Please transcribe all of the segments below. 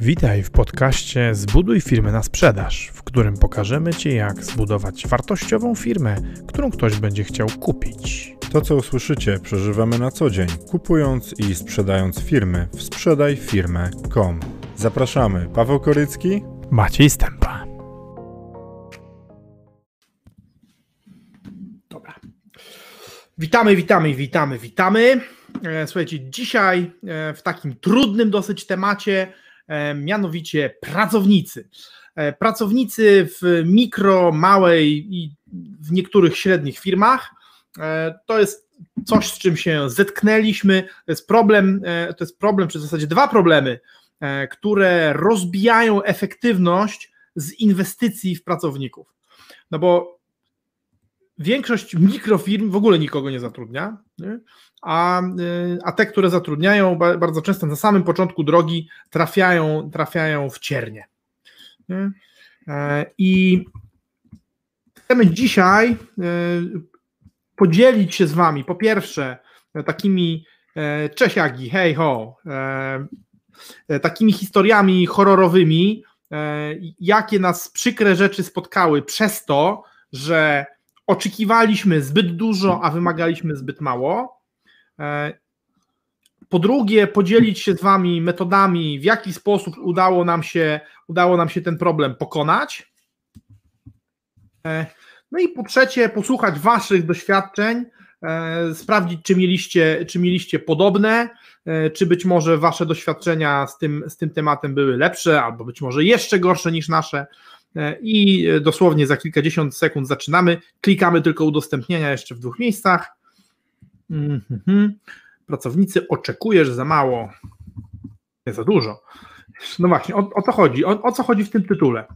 Witaj w podcaście Zbuduj firmę na sprzedaż, w którym pokażemy Ci, jak zbudować wartościową firmę, którą ktoś będzie chciał kupić. To, co usłyszycie, przeżywamy na co dzień, kupując i sprzedając firmy w sprzedajfirmę.com. Zapraszamy, Paweł Korycki, Maciej Stępa. Dobra. Witamy, witamy, witamy, witamy. E, Słuchajcie, dzisiaj e, w takim trudnym dosyć temacie, mianowicie pracownicy. E, Pracownicy w mikro, małej i w niektórych średnich firmach. E, To jest coś, z czym się zetknęliśmy. To jest problem, e, to jest problem, czy w zasadzie dwa problemy, e, które rozbijają efektywność z inwestycji w pracowników. No bo większość mikrofirm w ogóle nikogo nie zatrudnia, nie? A, y, a te, które zatrudniają, ba- bardzo często na samym początku drogi trafiają, trafiają w ciernie. Nie? E, I chcemy dzisiaj e, podzielić się z Wami, po pierwsze, takimi e, czesiagi, hej ho, takimi historiami horrorowymi, jakie nas przykre rzeczy spotkały przez to, że oczekiwaliśmy zbyt dużo, a wymagaliśmy zbyt mało. E, Po drugie, podzielić się z Wami metodami, w jaki sposób udało nam się, udało nam się ten problem pokonać. E, No i po trzecie, posłuchać Waszych doświadczeń, e, sprawdzić, czy mieliście, czy mieliście podobne, czy być może Wasze doświadczenia z tym, z tym tematem były lepsze, albo być może jeszcze gorsze niż nasze. E, I dosłownie za kilkadziesiąt sekund zaczynamy. Klikamy tylko udostępnienia jeszcze w dwóch miejscach. Mhm. Pracownicy oczekujesz za mało. Nie za dużo. No właśnie, o, o to chodzi. O, o co chodzi w tym tytule?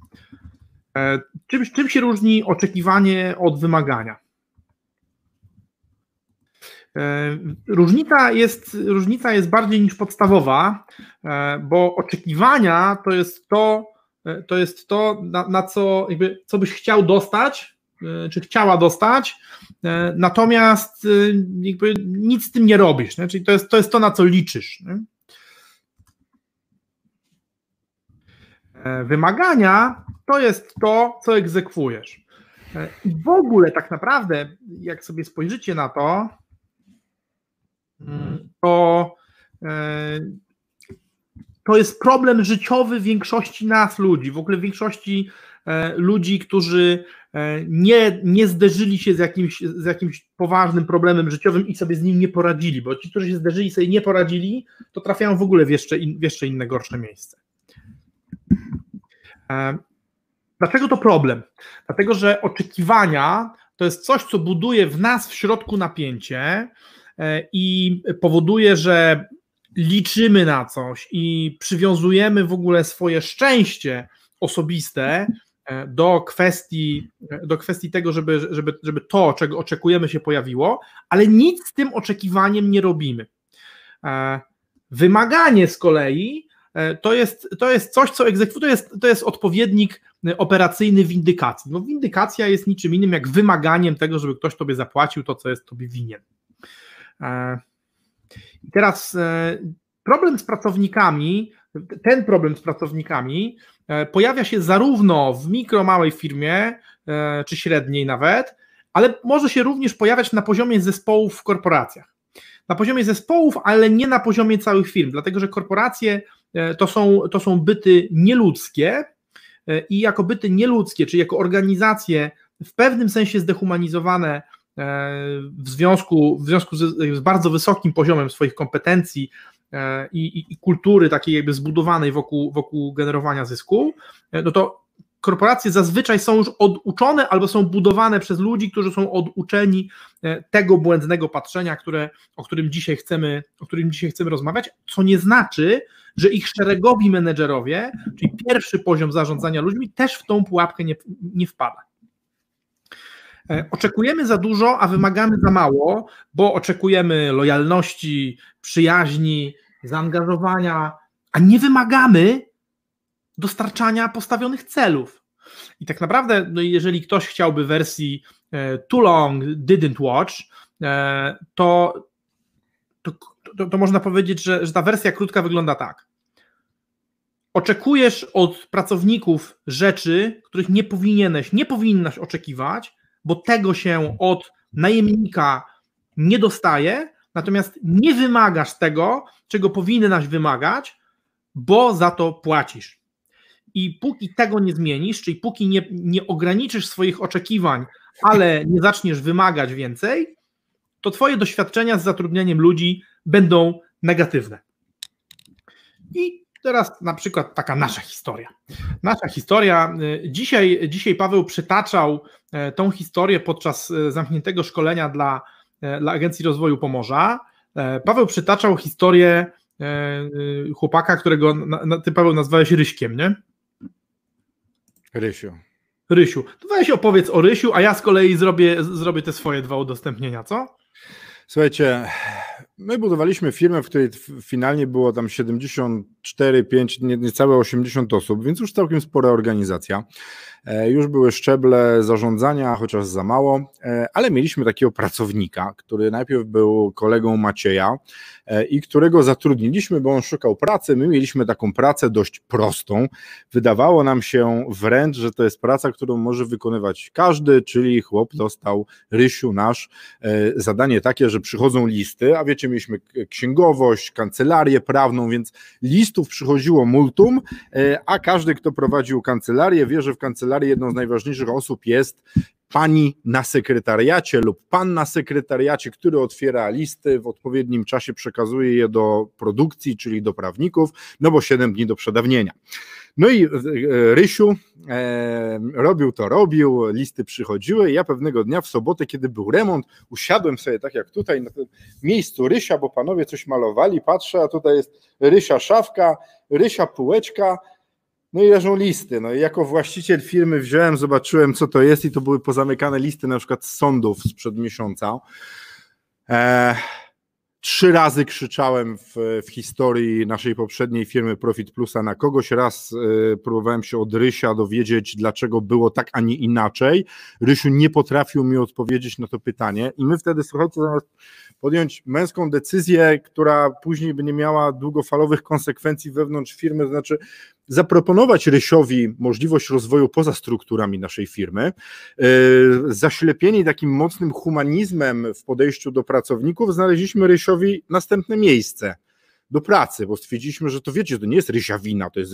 E, Czym, czym się różni oczekiwanie od wymagania? E, Różnica jest, różnica jest bardziej niż podstawowa, e, bo oczekiwania to jest to, e, to jest to, na, na co, jakby, co byś chciał dostać, e, czy chciała dostać, e, natomiast e, jakby nic z tym nie robisz, nie? czyli to jest, to jest to, na co liczysz. Nie? E, Wymagania to jest to, co egzekwujesz. E, I w ogóle tak naprawdę, jak sobie spojrzycie na to, mm, to e, to jest problem życiowy większości nas ludzi, w ogóle większości e, ludzi, którzy e, nie, nie zderzyli się z jakimś, z jakimś poważnym problemem życiowym i sobie z nim nie poradzili, bo ci, którzy się zderzyli i sobie nie poradzili, to trafiają w ogóle w jeszcze, in, w jeszcze inne gorsze miejsce. E, Dlaczego to problem? Dlatego, że oczekiwania to jest coś, co buduje w nas w środku napięcie i powoduje, że liczymy na coś i przywiązujemy w ogóle swoje szczęście osobiste e, do kwestii, do kwestii tego, żeby, żeby, żeby to, czego oczekujemy, się pojawiło, ale nic z tym oczekiwaniem nie robimy. E, Wymaganie z kolei e, to jest, to jest coś, co egzekwuje, to jest, to jest odpowiednik operacyjny windykacji. No, windykacja jest niczym innym jak wymaganiem tego, żeby ktoś tobie zapłacił to, co jest tobie winien. I teraz e, problem z pracownikami, ten problem z pracownikami e, pojawia się zarówno w mikro, małej firmie, e, czy średniej nawet, ale może się również pojawiać na poziomie zespołów w korporacjach. Na poziomie zespołów, ale nie na poziomie całych firm, dlatego że korporacje to są, to są byty nieludzkie i jako byty nieludzkie, czyli jako organizacje w pewnym sensie zdehumanizowane w związku, w związku z, z bardzo wysokim poziomem swoich kompetencji e, i, i, i kultury takiej jakby zbudowanej wokół, wokół generowania zysku, e, no to korporacje zazwyczaj są już oduczone albo są budowane przez ludzi, którzy są oduczeni e, tego błędnego patrzenia, które, o, którym dzisiaj chcemy, o którym dzisiaj chcemy rozmawiać, co nie znaczy, że ich szeregowi menedżerowie, czyli pierwszy poziom zarządzania ludźmi, też w tą pułapkę nie, nie wpada. E, Oczekujemy za dużo, a wymagamy za mało, bo oczekujemy lojalności, przyjaźni, zaangażowania, a nie wymagamy dostarczania postawionych celów. I tak naprawdę, no jeżeli ktoś chciałby wersji e, too long didn't watch, e, to, to, to, to można powiedzieć, że, że ta wersja krótka wygląda tak. oczekujesz od pracowników rzeczy, których nie powinieneś, nie powinnaś oczekiwać, bo tego się od najemnika nie dostaje, natomiast nie wymagasz tego, czego powinnaś wymagać, bo za to płacisz. I póki tego nie zmienisz, czyli póki nie, nie ograniczysz swoich oczekiwań, ale nie zaczniesz wymagać więcej, to Twoje doświadczenia z zatrudnianiem ludzi będą negatywne. I teraz na przykład taka nasza historia. Nasza historia. Y, dzisiaj, dzisiaj Paweł przytaczał e, tą historię podczas e, zamkniętego szkolenia dla, e, dla Agencji Rozwoju Pomorza. Paweł przytaczał historię chłopaka, którego ty Paweł nazwałeś Ryśkiem, nie? Rysiu. Rysiu. To weź opowiedz o Rysiu, a ja z kolei zrobię, zrobię te swoje dwa udostępnienia, co? Słuchajcie, my budowaliśmy firmę, w której finalnie było tam 74, 5, niecałe 80 osób, więc już całkiem spora organizacja. E, już były szczeble zarządzania, chociaż za mało, e, ale mieliśmy takiego pracownika, który najpierw był kolegą Macieja e, i którego zatrudniliśmy, bo on szukał pracy. My mieliśmy taką pracę dość prostą. Wydawało nam się wręcz, że to jest praca, którą może wykonywać każdy, czyli chłop dostał Rysiu nasz zadanie takie, że przychodzą listy, a wiecie, mieliśmy księgowość, kancelarię prawną, więc listów przychodziło multum, a każdy, kto prowadził kancelarię, wie, że w kancelarii kancelarii jedną z najważniejszych osób jest pani na sekretariacie lub pan na sekretariacie, który otwiera listy, w odpowiednim czasie przekazuje je do produkcji, czyli do prawników, no bo 7 dni do przedawnienia. No i e, Rysiu e, robił to, robił, listy przychodziły. Ja pewnego dnia w sobotę, kiedy był remont, usiadłem sobie tak jak tutaj na tym miejscu Rysia, bo panowie coś malowali, patrzę, a tutaj jest Rysia szafka, Rysia półeczka, no i leżą listy. No i jako właściciel firmy wziąłem, zobaczyłem, co to jest, i to były pozamykane listy na przykład z sądów sprzed miesiąca. E, trzy razy krzyczałem w, w, historii naszej poprzedniej firmy Profit Plusa na kogoś. Raz e, próbowałem się od Rysia dowiedzieć, dlaczego było tak, a nie inaczej. Rysiu nie potrafił mi odpowiedzieć na to pytanie, i my wtedy, słuchajcie, zamiast podjąć męską decyzję, która później by nie miała długofalowych konsekwencji wewnątrz firmy, to znaczy zaproponować Rysiowi możliwość rozwoju poza strukturami naszej firmy, e, zaślepieni takim mocnym humanizmem w podejściu do pracowników, znaleźliśmy Rysiowi następne miejsce do pracy, bo stwierdziliśmy, że to wiecie, to nie jest rysia wina, to jest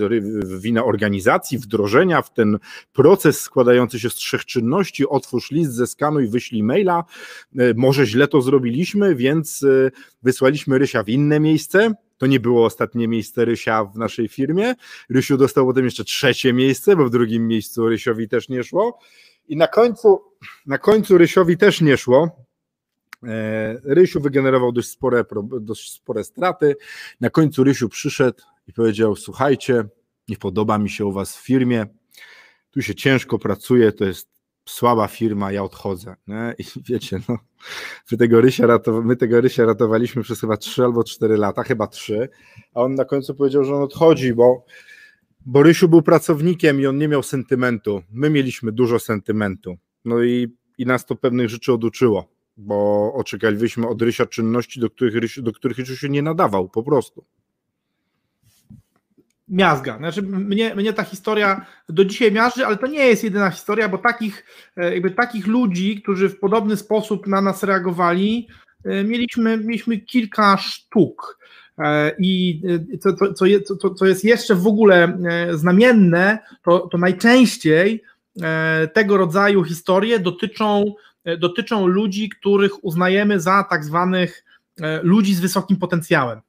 wina organizacji, wdrożenia w ten proces składający się z trzech czynności, otwórz list, zeskanuj, wyślij maila, e, może źle to zrobiliśmy, więc e, wysłaliśmy Rysia w inne miejsce, to nie było ostatnie miejsce Rysia w naszej firmie. Rysiu dostał potem jeszcze trzecie miejsce, bo w drugim miejscu Rysiowi też nie szło. I na końcu, na końcu Rysiowi też nie szło. E, Rysiu wygenerował dość spore, dość spore straty. Na końcu Rysiu przyszedł i powiedział: Słuchajcie, nie podoba mi się u Was w firmie. Tu się ciężko pracuje, to jest słaba firma, ja odchodzę. Nie? I wiecie, no, my tego, Rysia my tego Rysia ratowaliśmy przez chyba 3 albo 4 lata, chyba 3, a on na końcu powiedział, że on odchodzi, bo, bo Rysiu był pracownikiem i on nie miał sentymentu. My mieliśmy dużo sentymentu. No i, i nas to pewnych rzeczy oduczyło, bo oczekiwaliśmy od Rysia czynności, do których, Rysiu, do których Rysiu się nie nadawał, po prostu miazga. Znaczy, mnie, mnie ta historia do dzisiaj miażdży, ale to nie jest jedyna historia, bo takich, e, jakby takich ludzi, którzy w podobny sposób na nas reagowali, e, mieliśmy, mieliśmy kilka sztuk. E, I co, co, co, co jest jeszcze w ogóle znamienne, to, to najczęściej tego rodzaju historie dotyczą, dotyczą ludzi, których uznajemy za tak zwanych ludzi z wysokim potencjałem.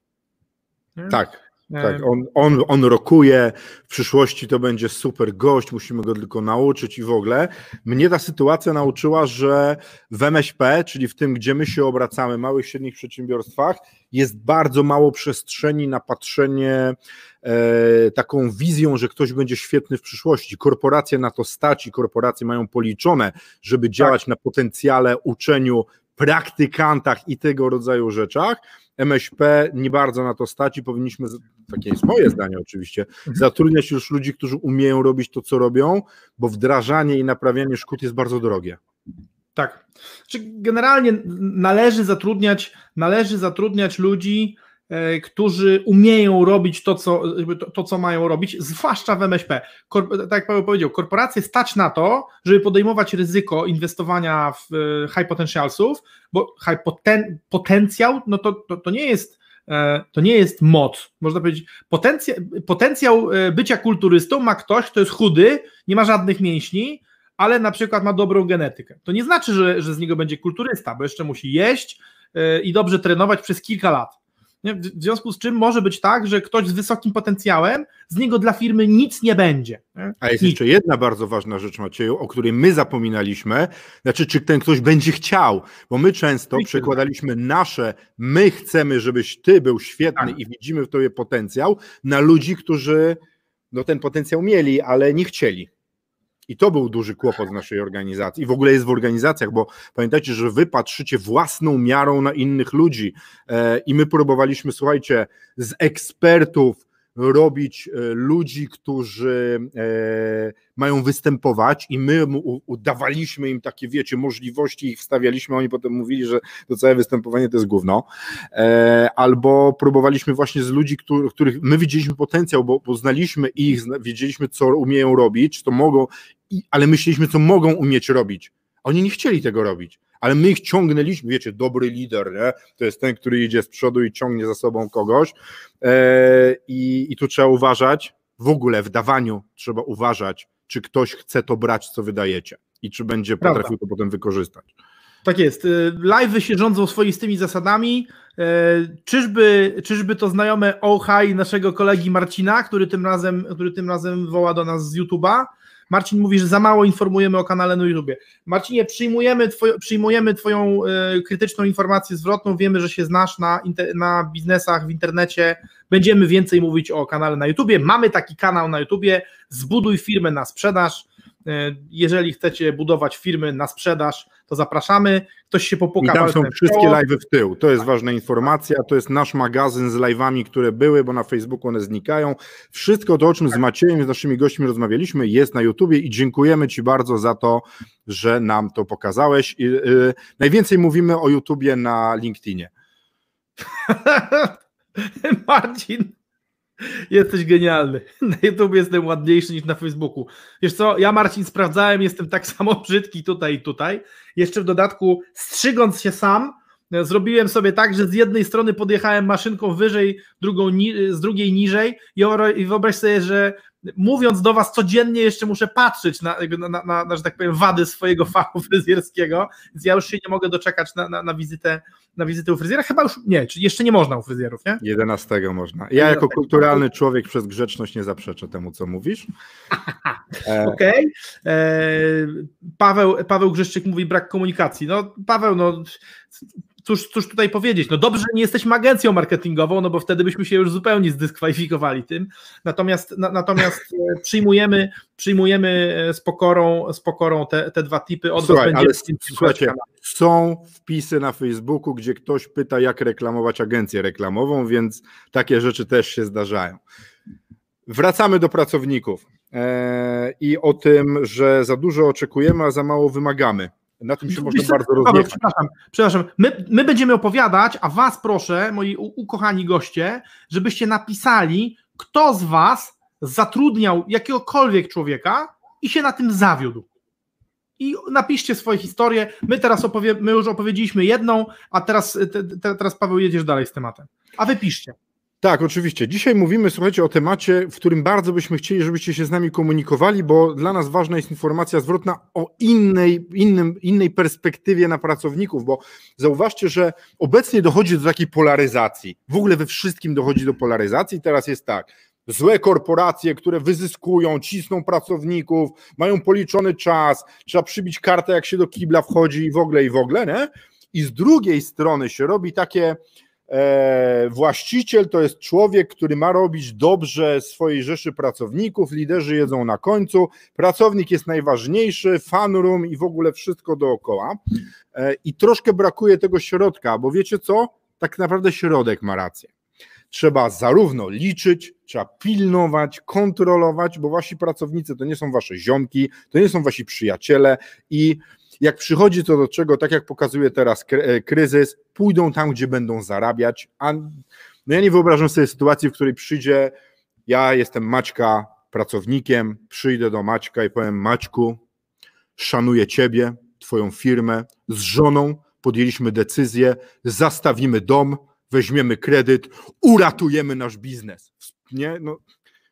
Tak, tak, on, on, on rokuje, w przyszłości to będzie super gość, musimy go tylko nauczyć i w ogóle. Mnie ta sytuacja nauczyła, że w MŚP, czyli w tym, gdzie my się obracamy, małych, średnich przedsiębiorstwach, jest bardzo mało przestrzeni na patrzenie e, taką wizją, że ktoś będzie świetny w przyszłości. Korporacje na to stać i korporacje mają policzone, żeby działać tak. na potencjale, uczeniu, praktykantach i tego rodzaju rzeczach MŚP nie bardzo na to stać i powinniśmy, takie jest moje zdanie oczywiście, mhm. zatrudniać już ludzi, którzy umieją robić to, co robią, bo wdrażanie i naprawianie szkód jest bardzo drogie. Tak. Generalnie należy zatrudniać, należy zatrudniać ludzi, którzy umieją robić to co, to, co mają robić, zwłaszcza w MŚP. Tak jak Paweł powiedział, korporacje stać na to, żeby podejmować ryzyko inwestowania w e, high potentialsów, bo high poten, potencjał, no to, to, to nie jest e, to nie jest moc, można powiedzieć, potencjał, potencjał bycia kulturystą ma ktoś, kto jest chudy, nie ma żadnych mięśni, ale na przykład ma dobrą genetykę. To nie znaczy, że, że z niego będzie kulturysta, bo jeszcze musi jeść i dobrze trenować przez kilka lat. W związku z czym może być tak, że ktoś z wysokim potencjałem, z niego dla firmy nic nie będzie. Nie? A jest nic. jeszcze jedna bardzo ważna rzecz, Macieju, o której my zapominaliśmy, znaczy czy ten ktoś będzie chciał, bo my często przekładaliśmy nasze, my chcemy, żebyś ty był świetny tak. i widzimy w tobie potencjał, na ludzi, którzy no, ten potencjał mieli, ale nie chcieli. I to był duży kłopot w naszej organizacji. I w ogóle jest w organizacjach, bo pamiętajcie, że wy patrzycie własną miarą na innych ludzi. E, I my próbowaliśmy, słuchajcie, z ekspertów robić e, ludzi, którzy e, mają występować i my udawaliśmy im takie, wiecie, możliwości, ich wstawialiśmy, oni potem mówili, że to całe występowanie to jest gówno. Albo próbowaliśmy właśnie z ludzi, których my widzieliśmy potencjał, bo, bo znaliśmy ich, wiedzieliśmy, co umieją robić, to mogą, ale myśleliśmy, co mogą umieć robić. Oni nie chcieli tego robić ale my ich ciągnęliśmy, wiecie, dobry lider, nie? to jest ten, który idzie z przodu i ciągnie za sobą kogoś e, i, i tu trzeba uważać, w ogóle w dawaniu trzeba uważać, czy ktoś chce to brać, co wydajecie i czy będzie Prawda. potrafił to potem wykorzystać. Tak jest. Y, live'y się rządzą swoistymi zasadami. E, czyżby, czyżby to znajome oh hi naszego kolegi Marcina, który tym razem, który tym razem woła do nas z YouTube'a, Marcin mówi, że za mało informujemy o kanale na YouTubie. Marcinie, przyjmujemy, przyjmujemy Twoją y, krytyczną informację zwrotną, wiemy, że się znasz na, na biznesach w internecie, będziemy więcej mówić o kanale na YouTubie. Mamy taki kanał na YouTubie, zbuduj firmę na sprzedaż. E, jeżeli chcecie budować firmy na sprzedaż, to zapraszamy. Ktoś się popuka. I tam są wszystkie live'y w tył. To jest tak. ważna informacja. To jest nasz magazyn z live'ami, które były, bo na Facebooku one znikają. Wszystko to, o czym z Maciejem, z naszymi gośćmi rozmawialiśmy, jest na YouTubie i dziękujemy Ci bardzo za to, że nam to pokazałeś. Yy, najwięcej mówimy o YouTubie na LinkedInie. Marcin, Jesteś genialny. Na YouTube jestem ładniejszy niż na Facebooku. Wiesz co, ja Marcin sprawdzałem, jestem tak samo brzydki tutaj i tutaj. Jeszcze w dodatku strzygąc się sam, zrobiłem sobie tak, że z jednej strony podjechałem maszynką wyżej, drugą z drugiej niżej i wyobraź sobie, że mówiąc do Was codziennie jeszcze muszę patrzeć na, na, na, na że tak powiem, wady swojego fachu fryzjerskiego, więc ja już się nie mogę doczekać na, na, na wizytę na wizytę u fryzjera? Chyba już nie, czy jeszcze nie można u fryzjerów, nie? 11 można. Ja jako kulturalny człowiek przez grzeczność nie zaprzeczę temu, co mówisz. Okej. Okay. E, Paweł, Paweł Grzeszczyk mówi brak komunikacji. No Paweł, no cóż, cóż tutaj powiedzieć? No dobrze, że nie jesteśmy agencją marketingową, no bo wtedy byśmy się już zupełnie zdyskwalifikowali tym. Natomiast, na, natomiast e, przyjmujemy, przyjmujemy z pokorą, z pokorą te, te dwa tipy. Od Słuchaj, ale słuchajcie, są wpisy na Facebooku, gdzie ktoś pyta, jak reklamować agencję reklamową, więc takie rzeczy też się zdarzają. Wracamy do pracowników e, i o tym, że za dużo oczekujemy, a za mało wymagamy. Na tym się można bardzo rozwijać. Przepraszam, przepraszam. My, my będziemy opowiadać, a Was proszę, moi ukochani goście, żebyście napisali, kto z Was zatrudniał jakiegokolwiek człowieka i się na tym zawiódł. I napiszcie swoje historie. My teraz opowie, my już opowiedzieliśmy jedną, a teraz, te, te, teraz Paweł jedziesz dalej z tematem. A wy piszcie. Tak, oczywiście. Dzisiaj mówimy, słuchajcie, o temacie, w którym bardzo byśmy chcieli, żebyście się z nami komunikowali, bo dla nas ważna jest informacja zwrotna o innej, innym, innej perspektywie na pracowników, bo zauważcie, że obecnie dochodzi do takiej polaryzacji. W ogóle we wszystkim dochodzi do polaryzacji. Teraz jest tak. Złe korporacje, które wyzyskują, cisną pracowników, mają policzony czas, trzeba przybić kartę, jak się do kibla wchodzi i w ogóle, i w ogóle, nie? I z drugiej strony się robi takie właściciel to jest człowiek, który ma robić dobrze swojej rzeszy pracowników, liderzy jedzą na końcu, pracownik jest najważniejszy, fan room i w ogóle wszystko dookoła. E, I troszkę brakuje tego środka, bo wiecie co? Tak naprawdę środek ma rację. Trzeba zarówno liczyć, trzeba pilnować, kontrolować, bo wasi pracownicy to nie są wasze ziomki, to nie są wasi przyjaciele i jak przychodzi to do czego, tak jak pokazuje teraz e, kryzys, pójdą tam, gdzie będą zarabiać, a No ja nie wyobrażam sobie sytuacji, w której przyjdzie, ja jestem Maćka pracownikiem, przyjdę do Maćka i powiem Maćku, szanuję Ciebie, Twoją firmę, z żoną podjęliśmy decyzję, zastawimy dom, weźmiemy kredyt, uratujemy nasz biznes. Nie? No,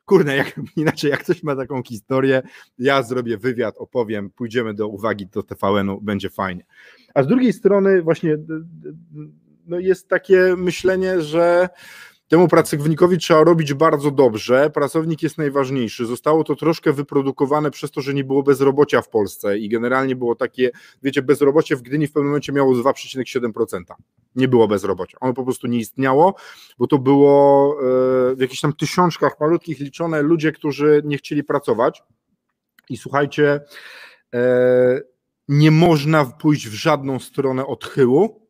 kurde, jak, inaczej jak ktoś ma taką historię, ja zrobię wywiad, opowiem, pójdziemy do uwagi do TVN-u, będzie fajnie. A z drugiej strony właśnie no jest takie myślenie, że Temu pracownikowi trzeba robić bardzo dobrze. Pracownik jest najważniejszy. Zostało to troszkę wyprodukowane przez to, że nie było bezrobocia w Polsce i generalnie było takie, wiecie, bezrobocie w Gdyni w pewnym momencie miało 2,7%. Nie było bezrobocia. Ono po prostu nie istniało, bo to było e, w jakichś tam tysiączkach malutkich liczone ludzie, którzy nie chcieli pracować. I słuchajcie, e, nie można pójść w żadną stronę odchyłu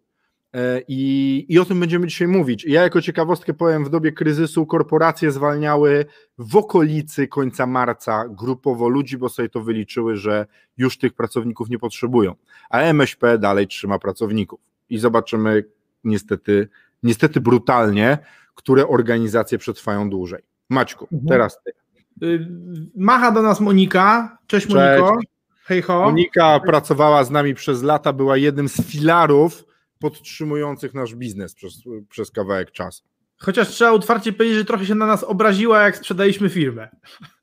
I, I o tym będziemy dzisiaj mówić. Ja jako ciekawostkę powiem, w dobie kryzysu korporacje zwalniały w okolicy końca marca grupowo ludzi, bo sobie to wyliczyły, że już tych pracowników nie potrzebują. A MŚP dalej trzyma pracowników. I zobaczymy niestety, niestety brutalnie, które organizacje przetrwają dłużej. Maćku, mhm. teraz ty. Y, macha do nas Monika. Cześć, Cześć. Moniko. Hej ho. Monika pracowała z nami przez lata, była jednym z filarów podtrzymujących nasz biznes przez, przez kawałek czasu. Chociaż trzeba otwarcie powiedzieć, że trochę się na nas obraziła, jak sprzedaliśmy firmę.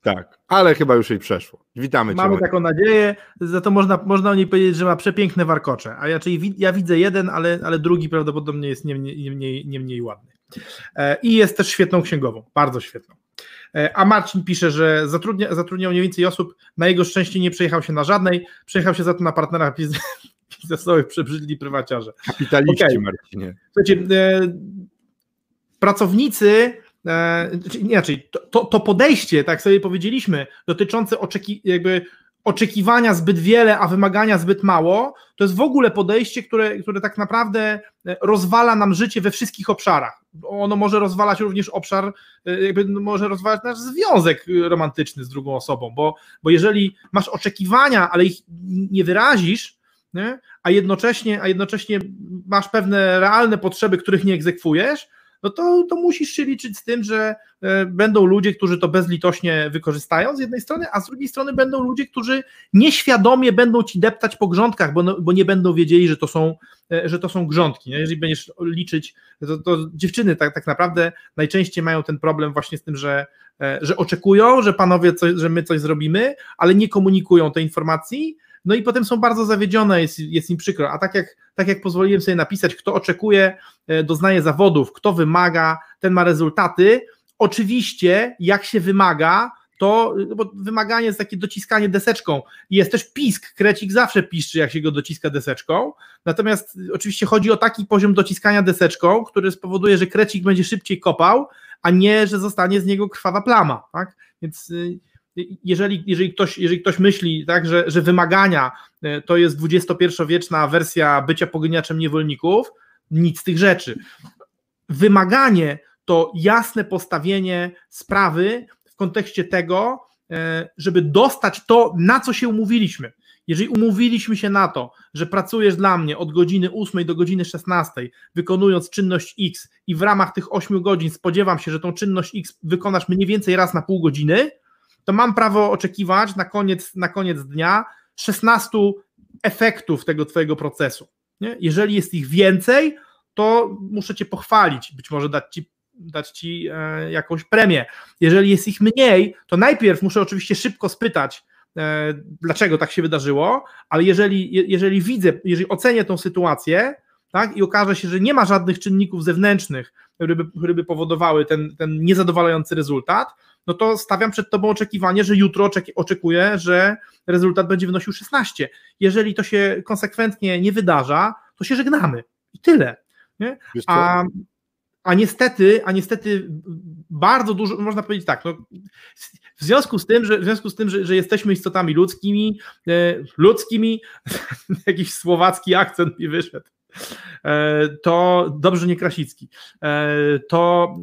Tak, ale chyba już jej przeszło. Witamy Mamy cię. taką nadzieję, za to można, można o niej powiedzieć, że ma przepiękne warkocze. A ja, czyli ja widzę jeden, ale, ale drugi prawdopodobnie jest nie mniej, nie mniej, nie mniej ładny. E, I jest też świetną księgową, bardzo świetną. E, a Marcin pisze, że zatrudnia, zatrudniał mniej więcej osób, na jego szczęście nie przejechał się na żadnej, przejechał się za to na partnerach biznesowych przebrzydli prywaciarze. Kapitaliści, okay. Marcinie. Słuchajcie, e, pracownicy, e, inaczej, to, to podejście, tak sobie powiedzieliśmy, dotyczące oczeki, jakby oczekiwania zbyt wiele, a wymagania zbyt mało, to jest w ogóle podejście, które, które tak naprawdę e, rozwala nam życie we wszystkich obszarach. Ono może rozwalać również obszar, jakby może rozwalać nasz związek romantyczny z drugą osobą, bo, bo jeżeli masz oczekiwania, ale ich nie wyrazisz, nie? A, jednocześnie, a jednocześnie masz pewne realne potrzeby, których nie egzekwujesz, no to, to musisz się liczyć z tym, że e, będą ludzie, którzy to bezlitośnie wykorzystają z jednej strony, a z drugiej strony będą ludzie, którzy nieświadomie będą ci deptać po grządkach, bo, no, bo nie będą wiedzieli, że to są, e, że to są grządki. Jeżeli będziesz liczyć, to, to dziewczyny tak, tak naprawdę najczęściej mają ten problem właśnie z tym, że, e, że oczekują, że panowie, coś, że my coś zrobimy, ale nie komunikują tej informacji, no i potem są bardzo zawiedzione, jest, jest im przykro. A tak jak, tak jak pozwoliłem sobie napisać, kto oczekuje, e, doznaje zawodów, kto wymaga, ten ma rezultaty. Oczywiście, jak się wymaga, to no bo wymaganie jest takie dociskanie deseczką. Jest też pisk, krecik zawsze piszczy, jak się go dociska deseczką. Natomiast oczywiście chodzi o taki poziom dociskania deseczką, który spowoduje, że krecik będzie szybciej kopał, a nie, że zostanie z niego krwawa plama. Tak? Więc y, jeżeli, jeżeli, ktoś, jeżeli ktoś myśli, tak, że, że wymagania e, to jest XXI-wieczna wersja bycia pogoniaczem niewolników, nic z tych rzeczy. Wymaganie to jasne postawienie sprawy w kontekście tego, e, żeby dostać to, na co się umówiliśmy. Jeżeli umówiliśmy się na to, że pracujesz dla mnie od godziny 8 do godziny 16, wykonując czynność X i w ramach tych 8 godzin spodziewam się, że tą czynność X wykonasz mniej więcej raz na pół godziny, to mam prawo oczekiwać na koniec, na koniec dnia 16 efektów tego Twojego procesu. Nie? Jeżeli jest ich więcej, to muszę Cię pochwalić, być może dać Ci, dać ci e, jakąś premię. Jeżeli jest ich mniej, to najpierw muszę oczywiście szybko spytać, e, dlaczego tak się wydarzyło, ale jeżeli, jeżeli widzę, jeżeli ocenię tą sytuację, tak, i okaże się, że nie ma żadnych czynników zewnętrznych, które by, które by powodowały ten, ten niezadowalający rezultat, no to stawiam przed Tobą oczekiwanie, że jutro oczekuję, że rezultat będzie wynosił 16. Jeżeli to się konsekwentnie nie wydarza, to się żegnamy i tyle. Nie? A, a niestety, a niestety bardzo dużo, można powiedzieć tak, no, w związku z tym, że, w związku z tym, że, że jesteśmy istotami ludzkimi, e, ludzkimi, jakiś słowacki akcent mi wyszedł, to dobrze nie Krasicki, e, to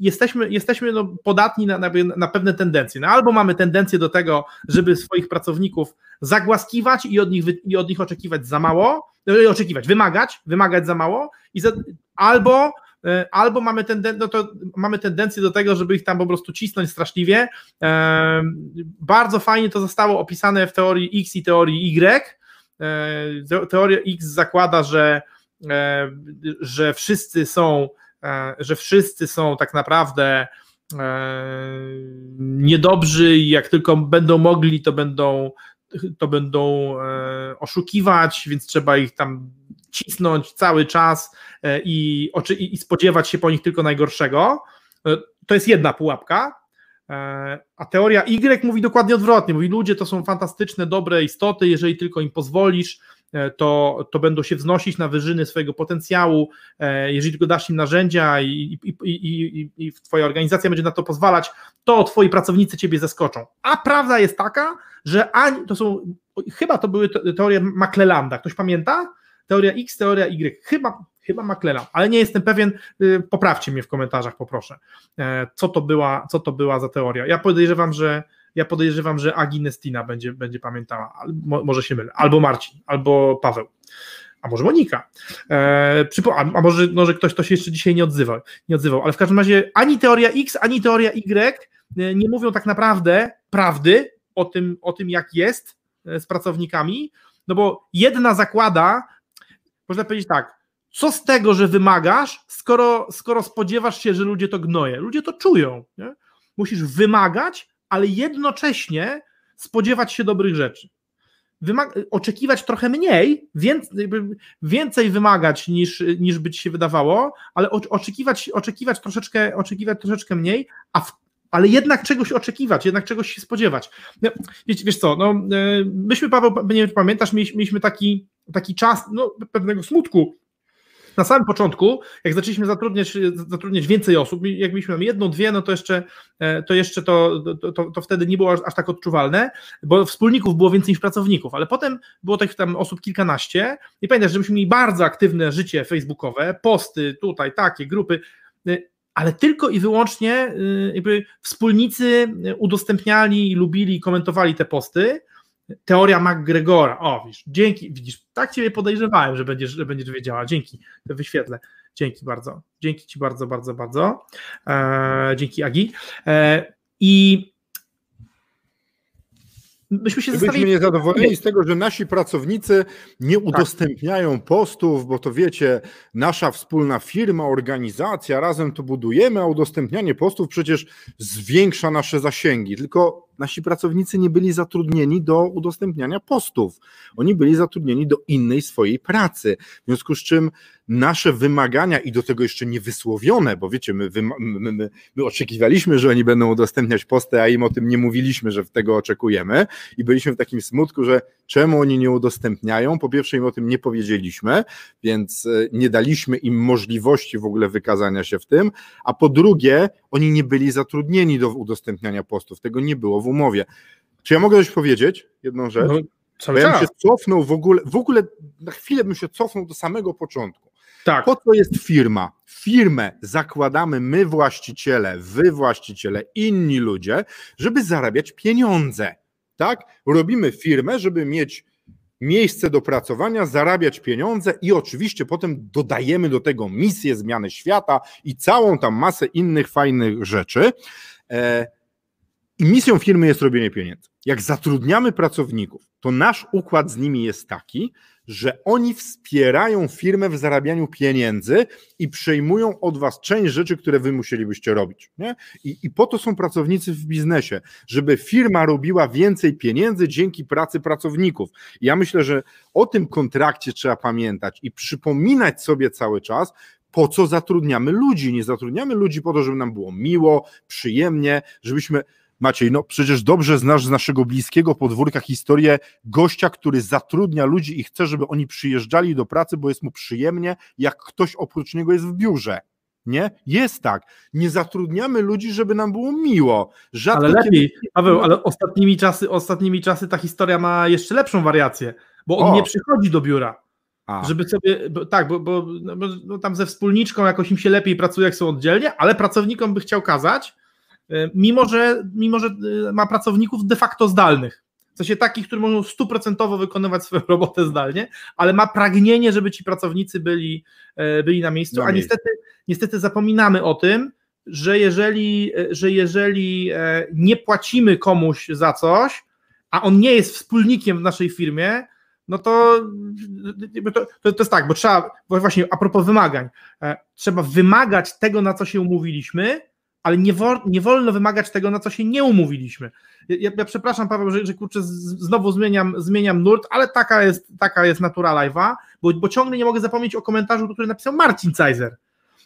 jesteśmy, jesteśmy no podatni na, na, na, pewne tendencje. No albo mamy tendencję do tego, żeby swoich pracowników zagłaskiwać i od nich, i od nich oczekiwać za mało, e, oczekiwać, wymagać, wymagać za mało, i za, albo e, albo mamy, tenden no to mamy tendencję do tego, żeby ich tam po prostu cisnąć straszliwie. E, bardzo fajnie to zostało opisane w teorii X i teorii Y. Teoria X zakłada, że, że wszyscy są, że wszyscy są tak naprawdę niedobrzy i jak tylko będą mogli, to będą to będą oszukiwać, więc trzeba ich tam cisnąć cały czas e, i, i spodziewać się po nich tylko najgorszego. E, to jest jedna pułapka. E, a teoria Y mówi dokładnie odwrotnie. Mówi, ludzie to są fantastyczne, dobre istoty, jeżeli tylko im pozwolisz, to, to będą się wznosić na wyżyny swojego potencjału, jeżeli tylko dasz im narzędzia i, i, i, i, twoja organizacja będzie na to pozwalać, to twoi pracownicy ciebie zaskoczą. A prawda jest taka, że ani, to są, chyba to były teorie McClellanda, ktoś pamięta? teoria X, teoria Y. Chyba, chyba McClellan, ale nie jestem pewien, y, poprawcie mnie w komentarzach, poproszę, e, co to była, co to była za teoria. Ja podejrzewam, że ja podejrzewam, że Aginestina będzie, będzie pamiętała, może się mylę, albo Marcin, albo Paweł, a może Monika, e, a, a może, może ktoś to się jeszcze dzisiaj nie odzywał, nie odzywał, ale w każdym razie ani teoria X, ani teoria Y e, nie mówią tak naprawdę prawdy o tym, o tym jak jest z pracownikami, no bo jedna zakłada, można powiedzieć tak, co z tego, że wymagasz, skoro, skoro spodziewasz się, że ludzie to gnoje? Ludzie to czują. Nie? Musisz wymagać, ale jednocześnie spodziewać się dobrych rzeczy. Wymag oczekiwać trochę mniej, więcej, więcej wymagać niż, niż by ci się wydawało, ale oczekiwać, oczekiwać, troszeczkę, oczekiwać troszeczkę mniej, a w, ale jednak czegoś oczekiwać, jednak czegoś się spodziewać. No, wiesz, wiesz co, no, e, myśmy, Paweł, nie pamiętasz, mieliśmy taki taki czas no, pewnego smutku. Na samym początku, jak zaczęliśmy zatrudniać, zatrudniać więcej osób, jak mieliśmy jedną, dwie, no to jeszcze e, to, jeszcze to, to, to wtedy nie było aż, aż, tak odczuwalne, bo wspólników było więcej niż pracowników, ale potem było tych tam osób kilkanaście. I pamiętasz, że myśmy mieli bardzo aktywne życie facebookowe, posty tutaj, takie, grupy, e, ale tylko i wyłącznie e, jakby wspólnicy udostępniali, lubili, komentowali te posty, Teoria McGregora. O, widzisz, dzięki, widzisz, tak Ciebie podejrzewałem, że będziesz, że będziesz wiedziała. Dzięki, wyświetlę. Dzięki bardzo. Dzięki Ci bardzo, bardzo, bardzo. E, dzięki Agi. E, I myśmy się Byliśmy niezadowoleni z tego, że nasi pracownicy nie tak. udostępniają postów, bo to wiecie, nasza wspólna firma, organizacja, razem to budujemy, a udostępnianie postów przecież zwiększa nasze zasięgi. Tylko nasi pracownicy nie byli zatrudnieni do udostępniania postów. Oni byli zatrudnieni do innej swojej pracy. W związku z czym nasze wymagania i do tego jeszcze niewysłowione, bo wiecie, my, my, my, my oczekiwaliśmy, że oni będą udostępniać posty, a im o tym nie mówiliśmy, że tego oczekujemy i byliśmy w takim smutku, że czemu oni nie udostępniają? Po pierwsze im o tym nie powiedzieliśmy, więc e, nie daliśmy im możliwości w ogóle wykazania się w tym, a po drugie oni nie byli zatrudnieni do udostępniania postów, tego nie było w umowie. Czy ja mogę coś powiedzieć? Jedną rzecz? No, cały ja bym się cofnął w ogóle, w ogóle na chwilę bym się cofnął do samego początku. Tak. Po co jest firma? Firmę zakładamy my właściciele, wy właściciele, inni ludzie, żeby zarabiać pieniądze. Tak? Robimy firmę, żeby mieć miejsce do pracowania, zarabiać pieniądze i oczywiście potem dodajemy do tego misję zmiany świata i całą tam masę innych fajnych rzeczy. E, I misją firmy jest robienie pieniędzy. Jak zatrudniamy pracowników, to nasz układ z nimi jest taki, że oni wspierają firmę w zarabianiu pieniędzy i przejmują od was część rzeczy, które wy musielibyście robić. Nie? I, I po to są pracownicy w biznesie, żeby firma robiła więcej pieniędzy dzięki pracy pracowników. Ja myślę, że o tym kontrakcie trzeba pamiętać i przypominać sobie cały czas, po co zatrudniamy ludzi. Nie zatrudniamy ludzi po to, żeby nam było miło, przyjemnie, żebyśmy Maciej, no przecież dobrze znasz z naszego bliskiego podwórka historię gościa, który zatrudnia ludzi i chce, żeby oni przyjeżdżali do pracy, bo jest mu przyjemnie, jak ktoś oprócz niego jest w biurze. Nie? Jest tak. Nie zatrudniamy ludzi, żeby nam było miło. Rzadko ale lepiej, kiedy... Paweł, ale ostatnimi czasy, ostatnimi czasy ta historia ma jeszcze lepszą wariację, bo on o. nie przychodzi do biura. A. Żeby sobie, bo, tak, bo, bo, no, bo, tam ze wspólniczką jakoś im się lepiej pracuje, jak są oddzielnie, ale pracownikom by chciał kazać, mimo że, mimo że e, ma pracowników de facto zdalnych. w sensie takich, którzy mogą stuprocentowo wykonywać swoją robotę zdalnie, ale ma pragnienie, żeby ci pracownicy byli, e, byli na miejscu, a niestety, niestety zapominamy o tym, że jeżeli, że jeżeli e, nie płacimy komuś za coś, a on nie jest wspólnikiem w naszej firmie, no to, to, to, to jest tak, bo trzeba, właśnie a propos wymagań, e, trzeba wymagać tego, na co się umówiliśmy, ale nie, wo, nie wolno wymagać tego, na co się nie umówiliśmy. Ja, ja przepraszam, Paweł, że, że kurczę, znowu zmieniam, zmieniam nurt, ale taka jest, taka jest natura live'a, bo, bo ciągle nie mogę zapomnieć o komentarzu, który napisał Marcin Cajzer.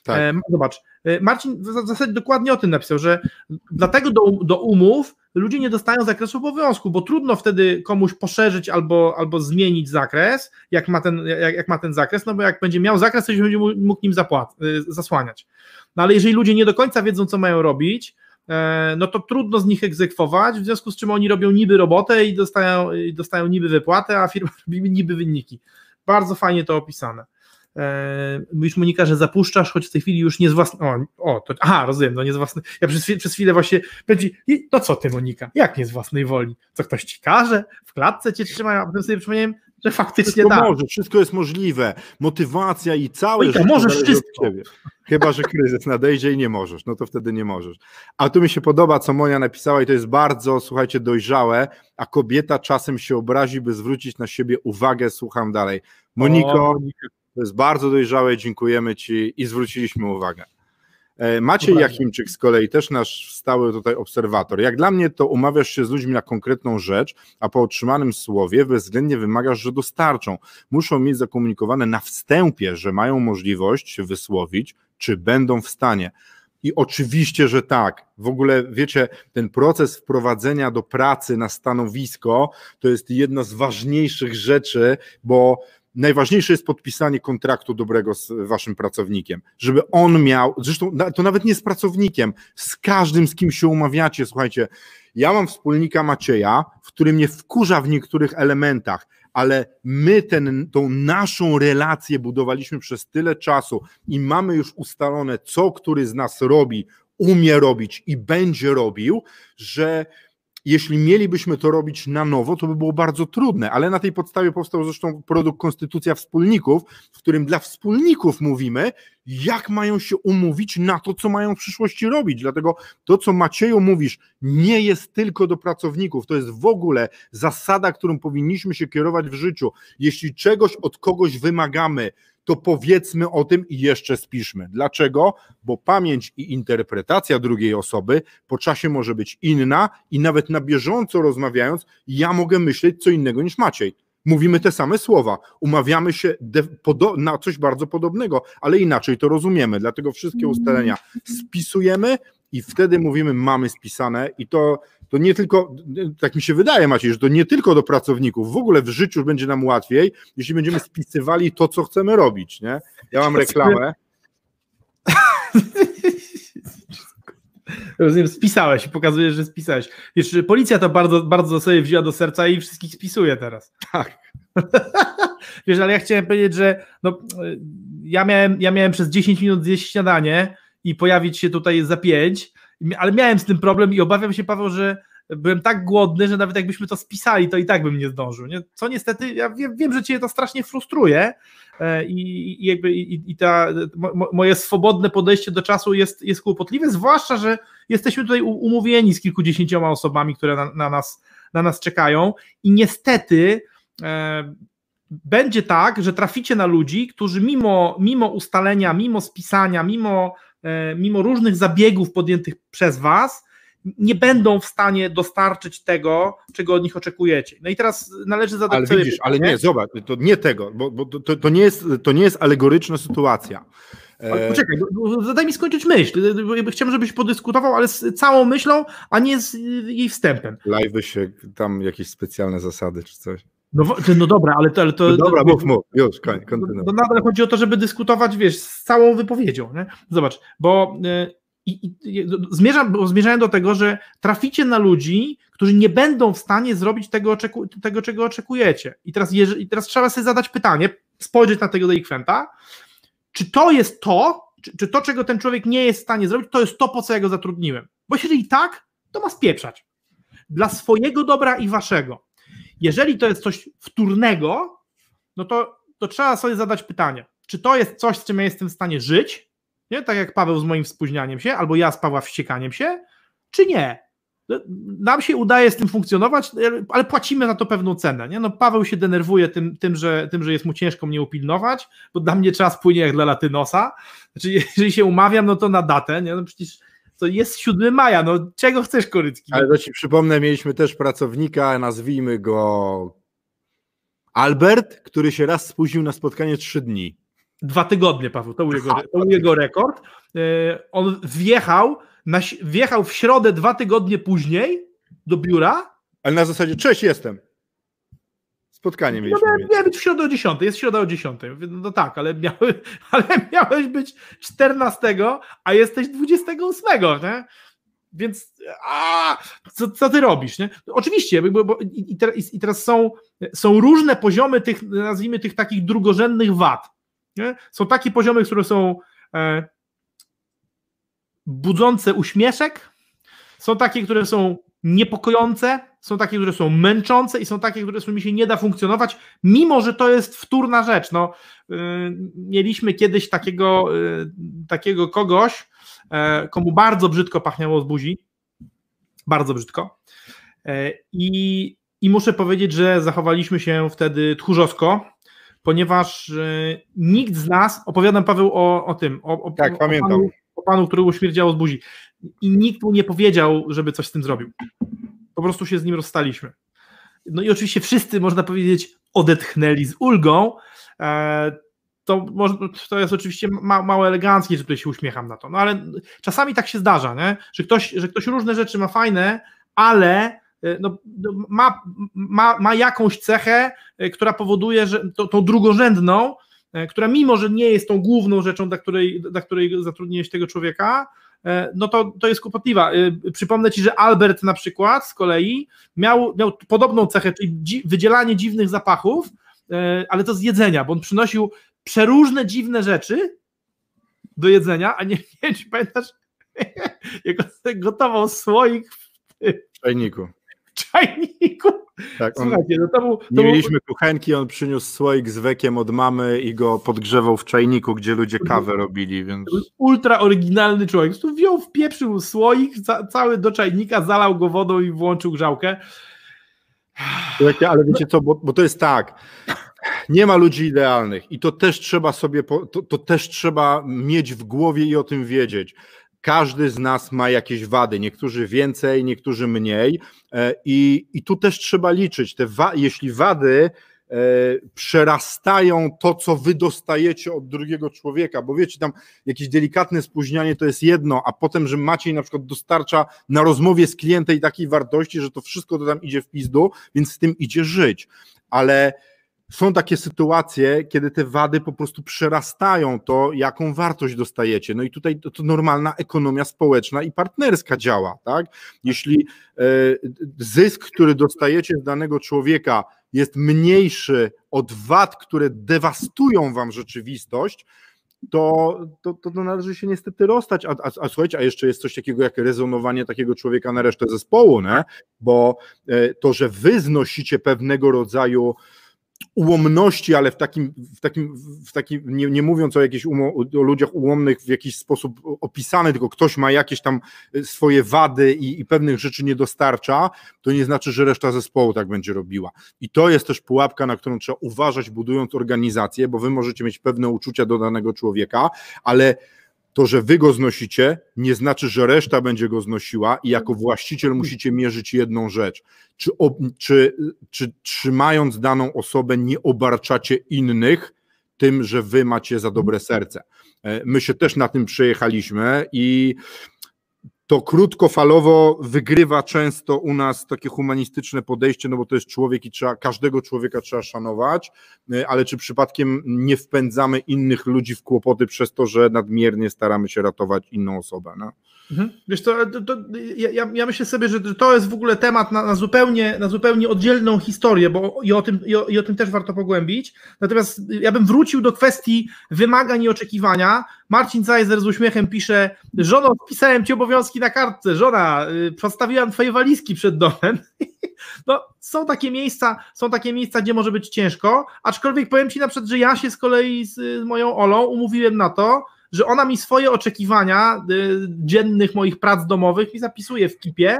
Tak. E, zobacz, e, Marcin w zasadzie dokładnie o tym napisał, że dlatego do, do umów ludzie nie dostają zakresu obowiązku, bo trudno wtedy komuś poszerzyć albo, albo zmienić zakres, jak ma, ten, jak, jak ma ten zakres, no bo jak będzie miał zakres, to się będzie mógł nim zapłat, e, zasłaniać. No ale jeżeli ludzie nie do końca wiedzą, co mają robić, e, no to trudno z nich egzekwować, w związku z czym oni robią niby robotę i dostają, i dostają niby wypłatę, a firma robi niby wyniki. Bardzo fajnie to opisane. E, mówisz Monika, że zapuszczasz, choć w tej chwili już nie z własnej. O, o to, aha, rozumiem, no nie z własnej. Ja przez, przez chwilę właśnie będzie. To co ty, Monika? Jak nie z własnej woli? Co ktoś ci każe? W klatce cię trzymają, a potem sobie przypomniałem, że faktycznie wszystko da. Może, wszystko jest możliwe. Motywacja i całe Monika, możesz wszystko. Chyba, że kryzys nadejdzie i nie możesz, no to wtedy nie możesz. A tu mi się podoba, co Monia napisała i to jest bardzo, słuchajcie, dojrzałe, a kobieta czasem się obrazi, by zwrócić na siebie uwagę. Słucham dalej. Moniko, o, Monika to jest bardzo dojrzałe, dziękujemy Ci i zwróciliśmy uwagę. E, Maciej Jachimczyk z kolei, też nasz stały tutaj obserwator. Jak dla mnie to umawiasz się z ludźmi na konkretną rzecz, a po otrzymanym słowie bezwzględnie wymagasz, że dostarczą. Muszą mieć zakomunikowane na wstępie, że mają możliwość się wysłowić, czy będą w stanie. I oczywiście, że tak. W ogóle, wiecie, ten proces wprowadzenia do pracy na stanowisko to jest jedna z ważniejszych rzeczy, bo najważniejsze jest podpisanie kontraktu dobrego z waszym pracownikiem, żeby on miał, zresztą to nawet nie z pracownikiem, z każdym, z kim się umawiacie, słuchajcie, ja mam wspólnika Macieja, w którym mnie wkurza w niektórych elementach, ale my ten, tą naszą relację budowaliśmy przez tyle czasu i mamy już ustalone, co który z nas robi, umie robić i będzie robił, że jeśli mielibyśmy to robić na nowo, to by było bardzo trudne, ale na tej podstawie powstał zresztą produkt Konstytucja Wspólników, w którym dla wspólników mówimy, jak mają się umówić na to, co mają w przyszłości robić. Dlatego to, co Macieju mówisz, nie jest tylko do pracowników, to jest w ogóle zasada, którą powinniśmy się kierować w życiu. Jeśli czegoś od kogoś wymagamy, to powiedzmy o tym i jeszcze spiszmy. Dlaczego? Bo pamięć i interpretacja drugiej osoby po czasie może być inna i nawet na bieżąco rozmawiając, ja mogę myśleć co innego niż Maciej. Mówimy te same słowa, umawiamy się na coś bardzo podobnego, ale inaczej to rozumiemy. Dlatego wszystkie ustalenia spisujemy i wtedy mówimy, mamy spisane i to to nie tylko, tak mi się wydaje Maciej, że to nie tylko do pracowników, w ogóle w życiu będzie nam łatwiej, jeśli będziemy spisywali to, co chcemy robić, nie? Ja mam reklamę. Rozumiem, spisałeś, pokazujesz, że spisałeś. Wiesz, policja to bardzo, bardzo sobie wzięła do serca i wszystkich spisuje teraz. Tak. Wiesz, ale ja chciałem powiedzieć, że no, ja, miałem, ja miałem przez 10 minut zjeść śniadanie i pojawić się tutaj za 5 ale miałem z tym problem i obawiam się, Paweł, że byłem tak głodny, że nawet jakbyśmy to spisali, to i tak bym nie zdążył. Nie? Co niestety, ja wiem, wiem, że cię to strasznie frustruje e, i, i jakby i, i ta, mo, moje swobodne podejście do czasu jest, jest kłopotliwe, zwłaszcza, że jesteśmy tutaj umówieni z kilkudziesięcioma osobami, które na, na nas, na nas czekają i niestety e, będzie tak, że traficie na ludzi, którzy mimo, mimo ustalenia, mimo spisania, mimo mimo różnych zabiegów podjętych przez Was, nie będą w stanie dostarczyć tego, czego od nich oczekujecie. No i teraz należy zadać ale sobie widzisz, pytanie. Ale nie, zobacz, to nie tego, bo, bo to, to, nie jest, to nie jest alegoryczna sytuacja. Ale poczekaj, zadaj mi skończyć myśl. Chciałbym, żebyś podyskutował, ale z całą myślą, a nie z jej wstępem. Live się tam jakieś specjalne zasady czy coś. No, no dobra, ale to. Ale to no dobra, mów, mów, już, kontynuuj. No, nadal chodzi o to, żeby dyskutować, wiesz, z całą wypowiedzią. Nie? Zobacz, bo. Y, i, i, zmierzam, bo zmierzałem do tego, że traficie na ludzi, którzy nie będą w stanie zrobić tego, oczeku, tego czego oczekujecie. I teraz, jeżeli, teraz trzeba sobie zadać pytanie, spojrzeć na tego delikwenta, czy to jest to, czy, czy to, czego ten człowiek nie jest w stanie zrobić, to jest to, po co ja go zatrudniłem. Bo jeżeli tak, to ma spieprzać. Dla swojego dobra i waszego. Jeżeli to jest coś wtórnego, no to, to trzeba sobie zadać pytanie, czy to jest coś, z czym ja jestem w stanie żyć, nie? tak jak Paweł z moim spóźnianiem się, albo ja z Pawła wściekaniem się, czy nie? No, nam się udaje z tym funkcjonować, ale płacimy na to pewną cenę. Nie? No, Paweł się denerwuje tym, tym, że, tym, że jest mu ciężko mnie upilnować, bo dla mnie czas płynie jak dla latynosa. Znaczy, jeżeli się umawiam, no to na datę. Nie? No przecież to jest 7 maja, no czego chcesz, Korycki? Ale to ci przypomnę, mieliśmy też pracownika, nazwijmy go Albert, który się raz spóźnił na spotkanie trzy dni. Dwa tygodnie, Paweł, to był jego, to był jego rekord. E, on wjechał, na, wjechał w środę dwa tygodnie później do biura. Ale na zasadzie, cześć, jestem. Spotkanie mieliśmy. No, miałem być w środę o 10, jest środa o 10. No tak, ale, miały, ale miałeś być 14, a jesteś 28, nie? Więc a, co, co ty robisz? Nie? Oczywiście, bo, bo i, i, teraz są, są różne poziomy tych, nazwijmy tych takich drugorzędnych wad. Nie? Są takie poziomy, które są e, budzące uśmieszek, są takie, które są niepokojące, są takie, które są męczące i są takie, które z którymi się nie da funkcjonować, mimo że to jest wtórna rzecz. No, yy, mieliśmy kiedyś takiego, yy, takiego kogoś, yy, komu bardzo brzydko pachniało z buzi, bardzo brzydko e, i, i muszę powiedzieć, że zachowaliśmy się wtedy tchórzowsko, ponieważ e, nikt z nas, opowiadam Paweł o, o tym, o, o, tak, o, pamiętam. Panu, o panu, którego śmierdziało z buzi i nikt mu nie powiedział, żeby coś z tym zrobił. Po prostu się z nim rozstaliśmy. No i oczywiście wszyscy, można powiedzieć, odetchnęli z ulgą. E, to, to jest oczywiście ma, mało eleganckie, że tutaj się uśmiecham na to, no ale czasami tak się zdarza, nie? Że, ktoś, że ktoś różne rzeczy ma fajne, ale e, no, no, ma, ma, ma jakąś cechę, e, która powoduje, że to, tą drugorzędną, która mimo, że nie jest tą główną rzeczą, dla której, dla której zatrudniłeś tego człowieka, no to, to jest kłopotliwa. E, przypomnę Ci, że Albert na przykład z kolei miał, miał podobną cechę, czyli dzi wydzielanie dziwnych zapachów, e, ale to z jedzenia, bo on przynosił przeróżne dziwne rzeczy do jedzenia, a nie, nie wiem, czy pamiętasz, jak gotował słoik w czajniku. W czajniku tak, Słuchajcie, no to był, to nie mieliśmy był... kuchenki, on przyniósł słoik z wekiem od mamy i go podgrzewał w czajniku, gdzie ludzie kawę robili, więc... Ultra oryginalny człowiek. Tu wziął, wpieprzył słoik ca cały do czajnika, zalał go wodą i włączył grzałkę. Słuchajcie, ale wiecie co, bo, bo to jest tak, nie ma ludzi idealnych i to też trzeba sobie, to, to też trzeba mieć w głowie i o tym wiedzieć każdy z nas ma jakieś wady, niektórzy więcej, niektórzy mniej. E, I, i tu też trzeba liczyć. Te wa jeśli wady e, przerastają to, co wy dostajecie od drugiego człowieka, bo wiecie, tam jakieś delikatne spóźnianie to jest jedno, a potem, że Maciej na przykład dostarcza na rozmowie z klientem takiej wartości, że to wszystko to tam idzie w pizdu, więc z tym idzie żyć. Ale są takie sytuacje, kiedy te wady po prostu przerastają to, jaką wartość dostajecie. No i tutaj to, to normalna ekonomia społeczna i partnerska działa, tak? Jeśli e, zysk, który dostajecie z danego człowieka jest mniejszy od wad, które dewastują wam rzeczywistość, to, to, to, należy się niestety rozstać. A, a, a, słuchajcie, a jeszcze jest coś takiego jak rezonowanie takiego człowieka na resztę zespołu, nie? bo e, to, że wy znosicie pewnego rodzaju ułomności, ale w takim, w takim, w takim nie, nie mówiąc o jakichś umo, o ludziach ułomnych w jakiś sposób opisany, tylko ktoś ma jakieś tam y, swoje wady i, i pewnych rzeczy nie dostarcza, to nie znaczy, że reszta zespołu tak będzie robiła. I to jest też pułapka, na którą trzeba uważać, budując organizację, bo wy możecie mieć pewne uczucia do danego człowieka, ale to, że wy go znosicie, nie znaczy, że reszta będzie go znosiła i jako właściciel musicie mierzyć jedną rzecz. Czy, czy, czy trzymając daną osobę nie obarczacie innych tym, że wy macie za dobre serce. E, my się też na tym przejechaliśmy i to krótkofalowo wygrywa często u nas takie humanistyczne podejście, no bo to jest człowiek i trzeba, każdego człowieka trzeba szanować, y, ale czy przypadkiem nie wpędzamy innych ludzi w kłopoty przez to, że nadmiernie staramy się ratować inną osobę? No? Mhm. Wiesz, to, to, ja, ja, myślę sobie, że to jest w ogóle temat na, na, zupełnie, na zupełnie oddzielną historię, bo i o, tym, i, o, i o tym też warto pogłębić. Natomiast ja bym wrócił do kwestii wymagań i oczekiwania. Marcin Zajzer z uśmiechem pisze: Żono, wpisałem ci obowiązki na kartce. Żona, yy, przedstawiłam twoje walizki przed domem. no, są takie miejsca, są takie miejsca, gdzie może być ciężko, aczkolwiek powiem Ci na przykład, że ja się z kolei z, z moją Olą umówiłem na to, że ona mi swoje oczekiwania y, dziennych moich prac domowych mi zapisuje w kipie,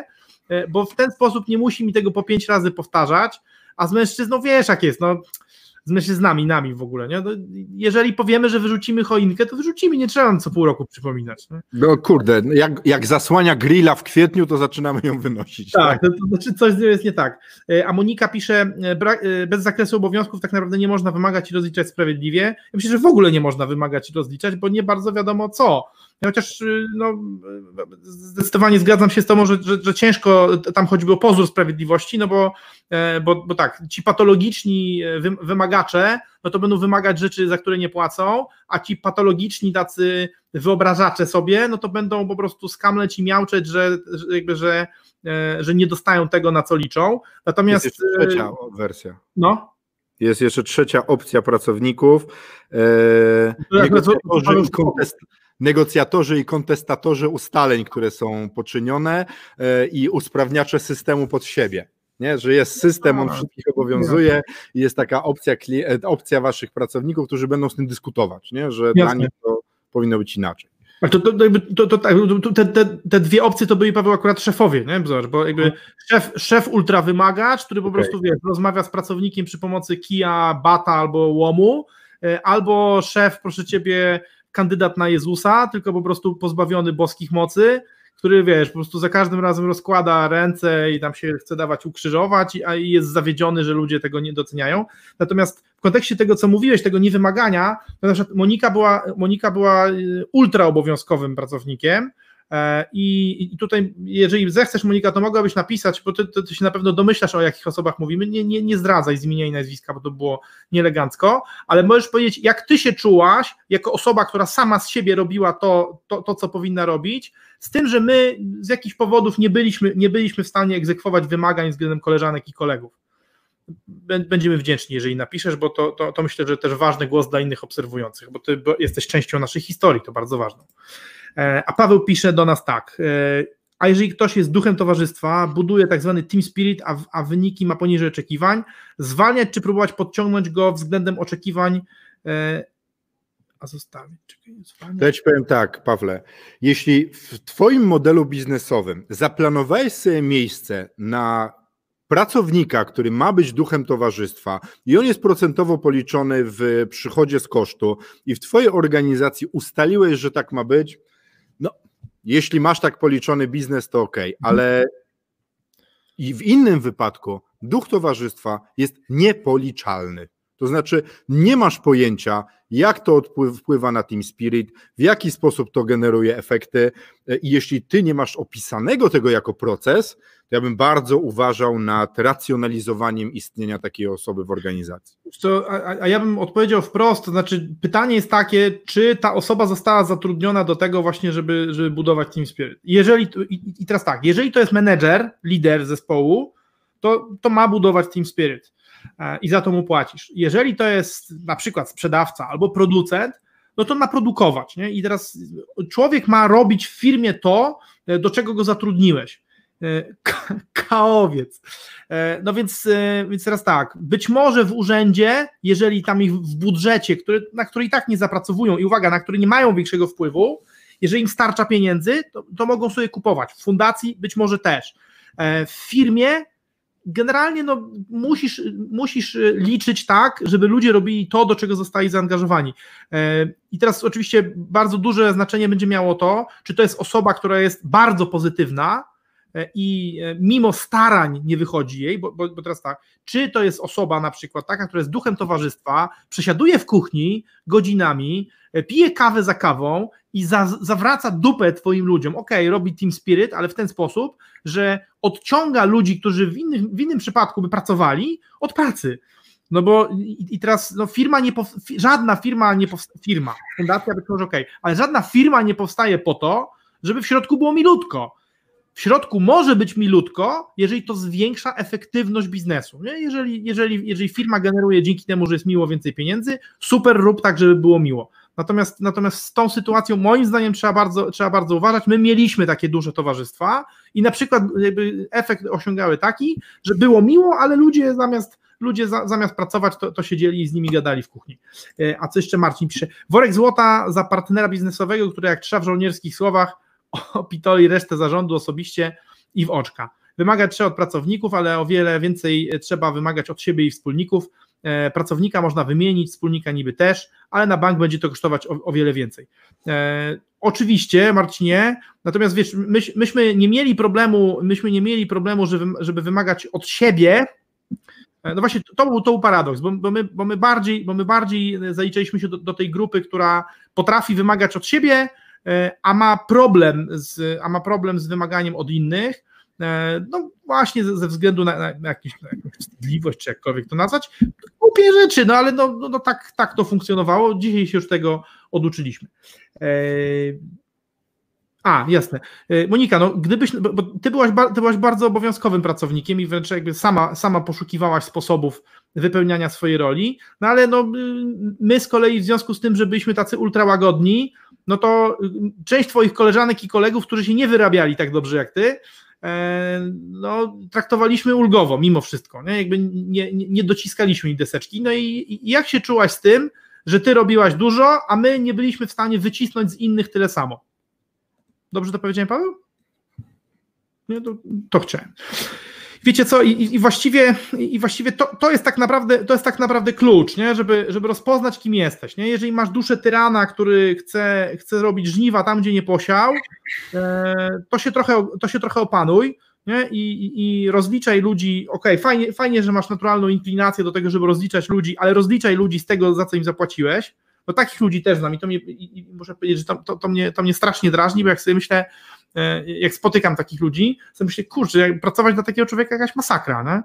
y, bo w ten sposób nie musi mi tego po pięć razy powtarzać, a z mężczyzną wiesz jak jest, no z mężczyznami, nami w ogóle. Nie? No, jeżeli powiemy, że wyrzucimy choinkę, to wyrzucimy, nie trzeba nam co pół roku przypominać. Nie? No kurde, jak, jak zasłania grilla w kwietniu, to zaczynamy ją wynosić. Tak, tak? To, to, znaczy coś z nią jest nie tak. E, a Monika pisze, e, e, bez zakresu obowiązków tak naprawdę nie można wymagać i rozliczać sprawiedliwie. Ja myślę, że w ogóle nie można wymagać i rozliczać, bo nie bardzo wiadomo co. Chociaż no, zdecydowanie zgadzam się z tobą, że, że, że, ciężko tam choćby o pozór sprawiedliwości, no bo, bo, bo tak, ci patologiczni wymagacze, no to będą wymagać rzeczy, za które nie płacą, a ci patologiczni tacy wyobrażacze sobie, no to będą po prostu skamleć i miauczeć, że, że jakby, że, że nie dostają tego, na co liczą. Natomiast... Jest trzecia wersja. No. Jest jeszcze trzecia opcja pracowników. Eee, kontest, negocjatorzy i kontestatorzy ustaleń, które są poczynione e, i usprawniacze systemu pod siebie. Nie, że jest system, on wszystkich obowiązuje i jest taka opcja, e, opcja waszych pracowników, którzy będą z tym dyskutować, nie? że Jasne. dla nich to powinno być inaczej. To, to, to, to, tak, te, te, te, dwie opcje to byli Paweł akurat szefowie, nie? bo jakby mhm. szef, szef ultra wymagacz, który po okay. prostu wiesz, rozmawia z pracownikiem przy pomocy kija, bata albo łomu, e, albo szef, proszę ciebie, kandydat na Jezusa, tylko po prostu pozbawiony boskich mocy, który wiesz, po prostu za każdym razem rozkłada ręce i tam się chce dawać ukrzyżować, a jest zawiedziony, że ludzie tego nie doceniają. Natomiast w kontekście tego, co mówiłeś, tego niewymagania, to na przykład Monika była, Monika była y, ultra obowiązkowym pracownikiem, E, I, tutaj, jeżeli zechcesz, Monika, to mogłabyś napisać, bo ty, ty, ty, się na pewno domyślasz, o jakich osobach mówimy. Nie, nie, nie zdradzaj z imienia i nazwiska, bo to było nieelegancko, ale możesz powiedzieć, jak ty się czułaś jako osoba, która sama z siebie robiła to, to, to co powinna robić, z tym, że my z jakichś powodów nie byliśmy, nie byliśmy w stanie egzekwować wymagań względem koleżanek i kolegów. Będziemy wdzięczni, jeżeli napiszesz, bo to, to, to myślę, że też ważny głos dla innych obserwujących, bo ty jesteś częścią naszej historii, to bardzo ważne. E, a Paweł pisze do nas tak. E, a jeżeli ktoś jest duchem towarzystwa, buduje tak zwany team spirit, a, a wyniki ma poniżej oczekiwań, zwalniać czy próbować podciągnąć go względem oczekiwań, e, a zostawić. To ja ci powiem tak, Pawle. Jeśli w Twoim modelu biznesowym zaplanowałeś sobie miejsce na pracownika, który ma być duchem towarzystwa i on jest procentowo policzony w przychodzie z kosztu i w Twojej organizacji ustaliłeś, że tak ma być, no, jeśli masz tak policzony biznes, to ok, ale i w innym wypadku duch towarzystwa jest niepoliczalny. To znaczy, nie masz pojęcia, jak to wpływa na Team Spirit, w jaki sposób to generuje efekty. I jeśli ty nie masz opisanego tego jako proces, to ja bym bardzo uważał nad racjonalizowaniem istnienia takiej osoby w organizacji. Co, a, a, ja bym odpowiedział wprost, to znaczy pytanie jest takie, czy ta osoba została zatrudniona do tego właśnie, żeby, żeby budować Team Spirit. Jeżeli, i, i teraz tak, jeżeli to jest menedżer, lider zespołu, to, to ma budować Team Spirit e, i za to mu płacisz. Jeżeli to jest na przykład sprzedawca albo producent, no to ma produkować. Nie? I teraz człowiek ma robić w firmie to, e, do czego go zatrudniłeś. E, kaowiec. E, no więc, e, więc teraz tak, być może w urzędzie, jeżeli tam ich w budżecie, który, na który i tak nie zapracowują i uwaga, na który nie mają większego wpływu, jeżeli im starcza pieniędzy, to, to mogą sobie kupować. W fundacji być może też. W firmie generalnie no, musisz, musisz liczyć tak, żeby ludzie robili to, do czego zostali zaangażowani. I teraz oczywiście bardzo duże znaczenie będzie miało to, czy to jest osoba, która jest bardzo pozytywna, E, i e, mimo starań nie wychodzi jej, bo, bo, bo, teraz tak, czy to jest osoba na przykład taka, która jest duchem towarzystwa, przesiaduje w kuchni godzinami, e, pije kawę za kawą i za, zawraca dupę twoim ludziom. Ok, robi team spirit, ale w ten sposób, że odciąga ludzi, którzy w, w innym przypadku by pracowali, od pracy. No bo i, i teraz no firma nie żadna firma nie powstaje, firma, fundacja być może ok, ale żadna firma nie powstaje po to, żeby w środku było milutko w środku może być milutko, jeżeli to zwiększa efektywność biznesu. Nie? Jeżeli, jeżeli, jeżeli firma generuje dzięki temu, że jest miło więcej pieniędzy, super rób tak, żeby było miło. Natomiast, natomiast z tą sytuacją moim zdaniem trzeba bardzo, trzeba bardzo uważać. My mieliśmy takie duże towarzystwa i na przykład efekt osiągały taki, że było miło, ale ludzie zamiast ludzie za, zamiast pracować, to, to siedzieli i z nimi gadali w kuchni. E, a co jeszcze Marcin pisze? Worek złota za partnera biznesowego, który jak trzeba w żołnierskich słowach opitoli resztę zarządu osobiście i w oczka. Wymagać trzeba od pracowników, ale o wiele więcej trzeba wymagać od siebie i wspólników. E, pracownika można wymienić, wspólnika niby też, ale na bank będzie to kosztować o, wiele więcej. E, oczywiście, Marcinie, natomiast wiesz, my, myśmy nie mieli problemu, myśmy nie mieli problemu, żeby, żeby wymagać od siebie. E, no właśnie, to był, to był paradoks, bo, bo, my, bo, my bardziej, bo my bardziej zaliczyliśmy się do, do tej grupy, która potrafi wymagać od siebie, a ma problem z, a ma problem z wymaganiem od innych. E, no właśnie ze, względu na, na, jakąś, na jakąś wstydliwość, czy jakkolwiek to nazwać, głupie rzeczy, no ale no, no, no, tak, tak to funkcjonowało, dzisiaj się już tego oduczyliśmy. A, jasne. E, Monika, no gdybyś, bo ty byłaś, ty byłaś bardzo obowiązkowym pracownikiem i wręcz jakby sama, sama poszukiwałaś sposobów wypełniania swojej roli, no ale no, my z kolei w związku z tym, że byliśmy tacy ultra łagodni, no to część twoich koleżanek i kolegów, którzy się nie wyrabiali tak dobrze jak ty, E, no, traktowaliśmy ulgowo mimo wszystko, nie? jakby nie, nie, nie dociskaliśmy im deseczki. No i, i, jak się czułaś z tym, że ty robiłaś dużo, a my nie byliśmy w stanie wycisnąć z innych tyle samo? Dobrze to powiedziałem, Paweł? Nie, to, to chciałem wiecie co, i, i właściwie, i właściwie to, to, jest tak naprawdę, to jest tak naprawdę klucz, nie? Żeby, żeby rozpoznać, kim jesteś. Nie? Jeżeli masz duszę tyrana, który chce, chce robić żniwa tam, gdzie nie posiał, e, to, się trochę, to się trochę opanuj. Nie? I, i, rozliczaj ludzi, ok, fajnie, fajnie, że masz naturalną inklinację do tego, żeby rozliczać ludzi, ale rozliczaj ludzi z tego, za co im zapłaciłeś, bo takich ludzi też znam i to mnie, i, muszę powiedzieć, że to, to, to, mnie, to mnie strasznie drażni, bo jak sobie myślę, E, jak spotykam takich ludzi, to myślę, kurczę, pracować dla takiego człowieka jakaś masakra. Nie?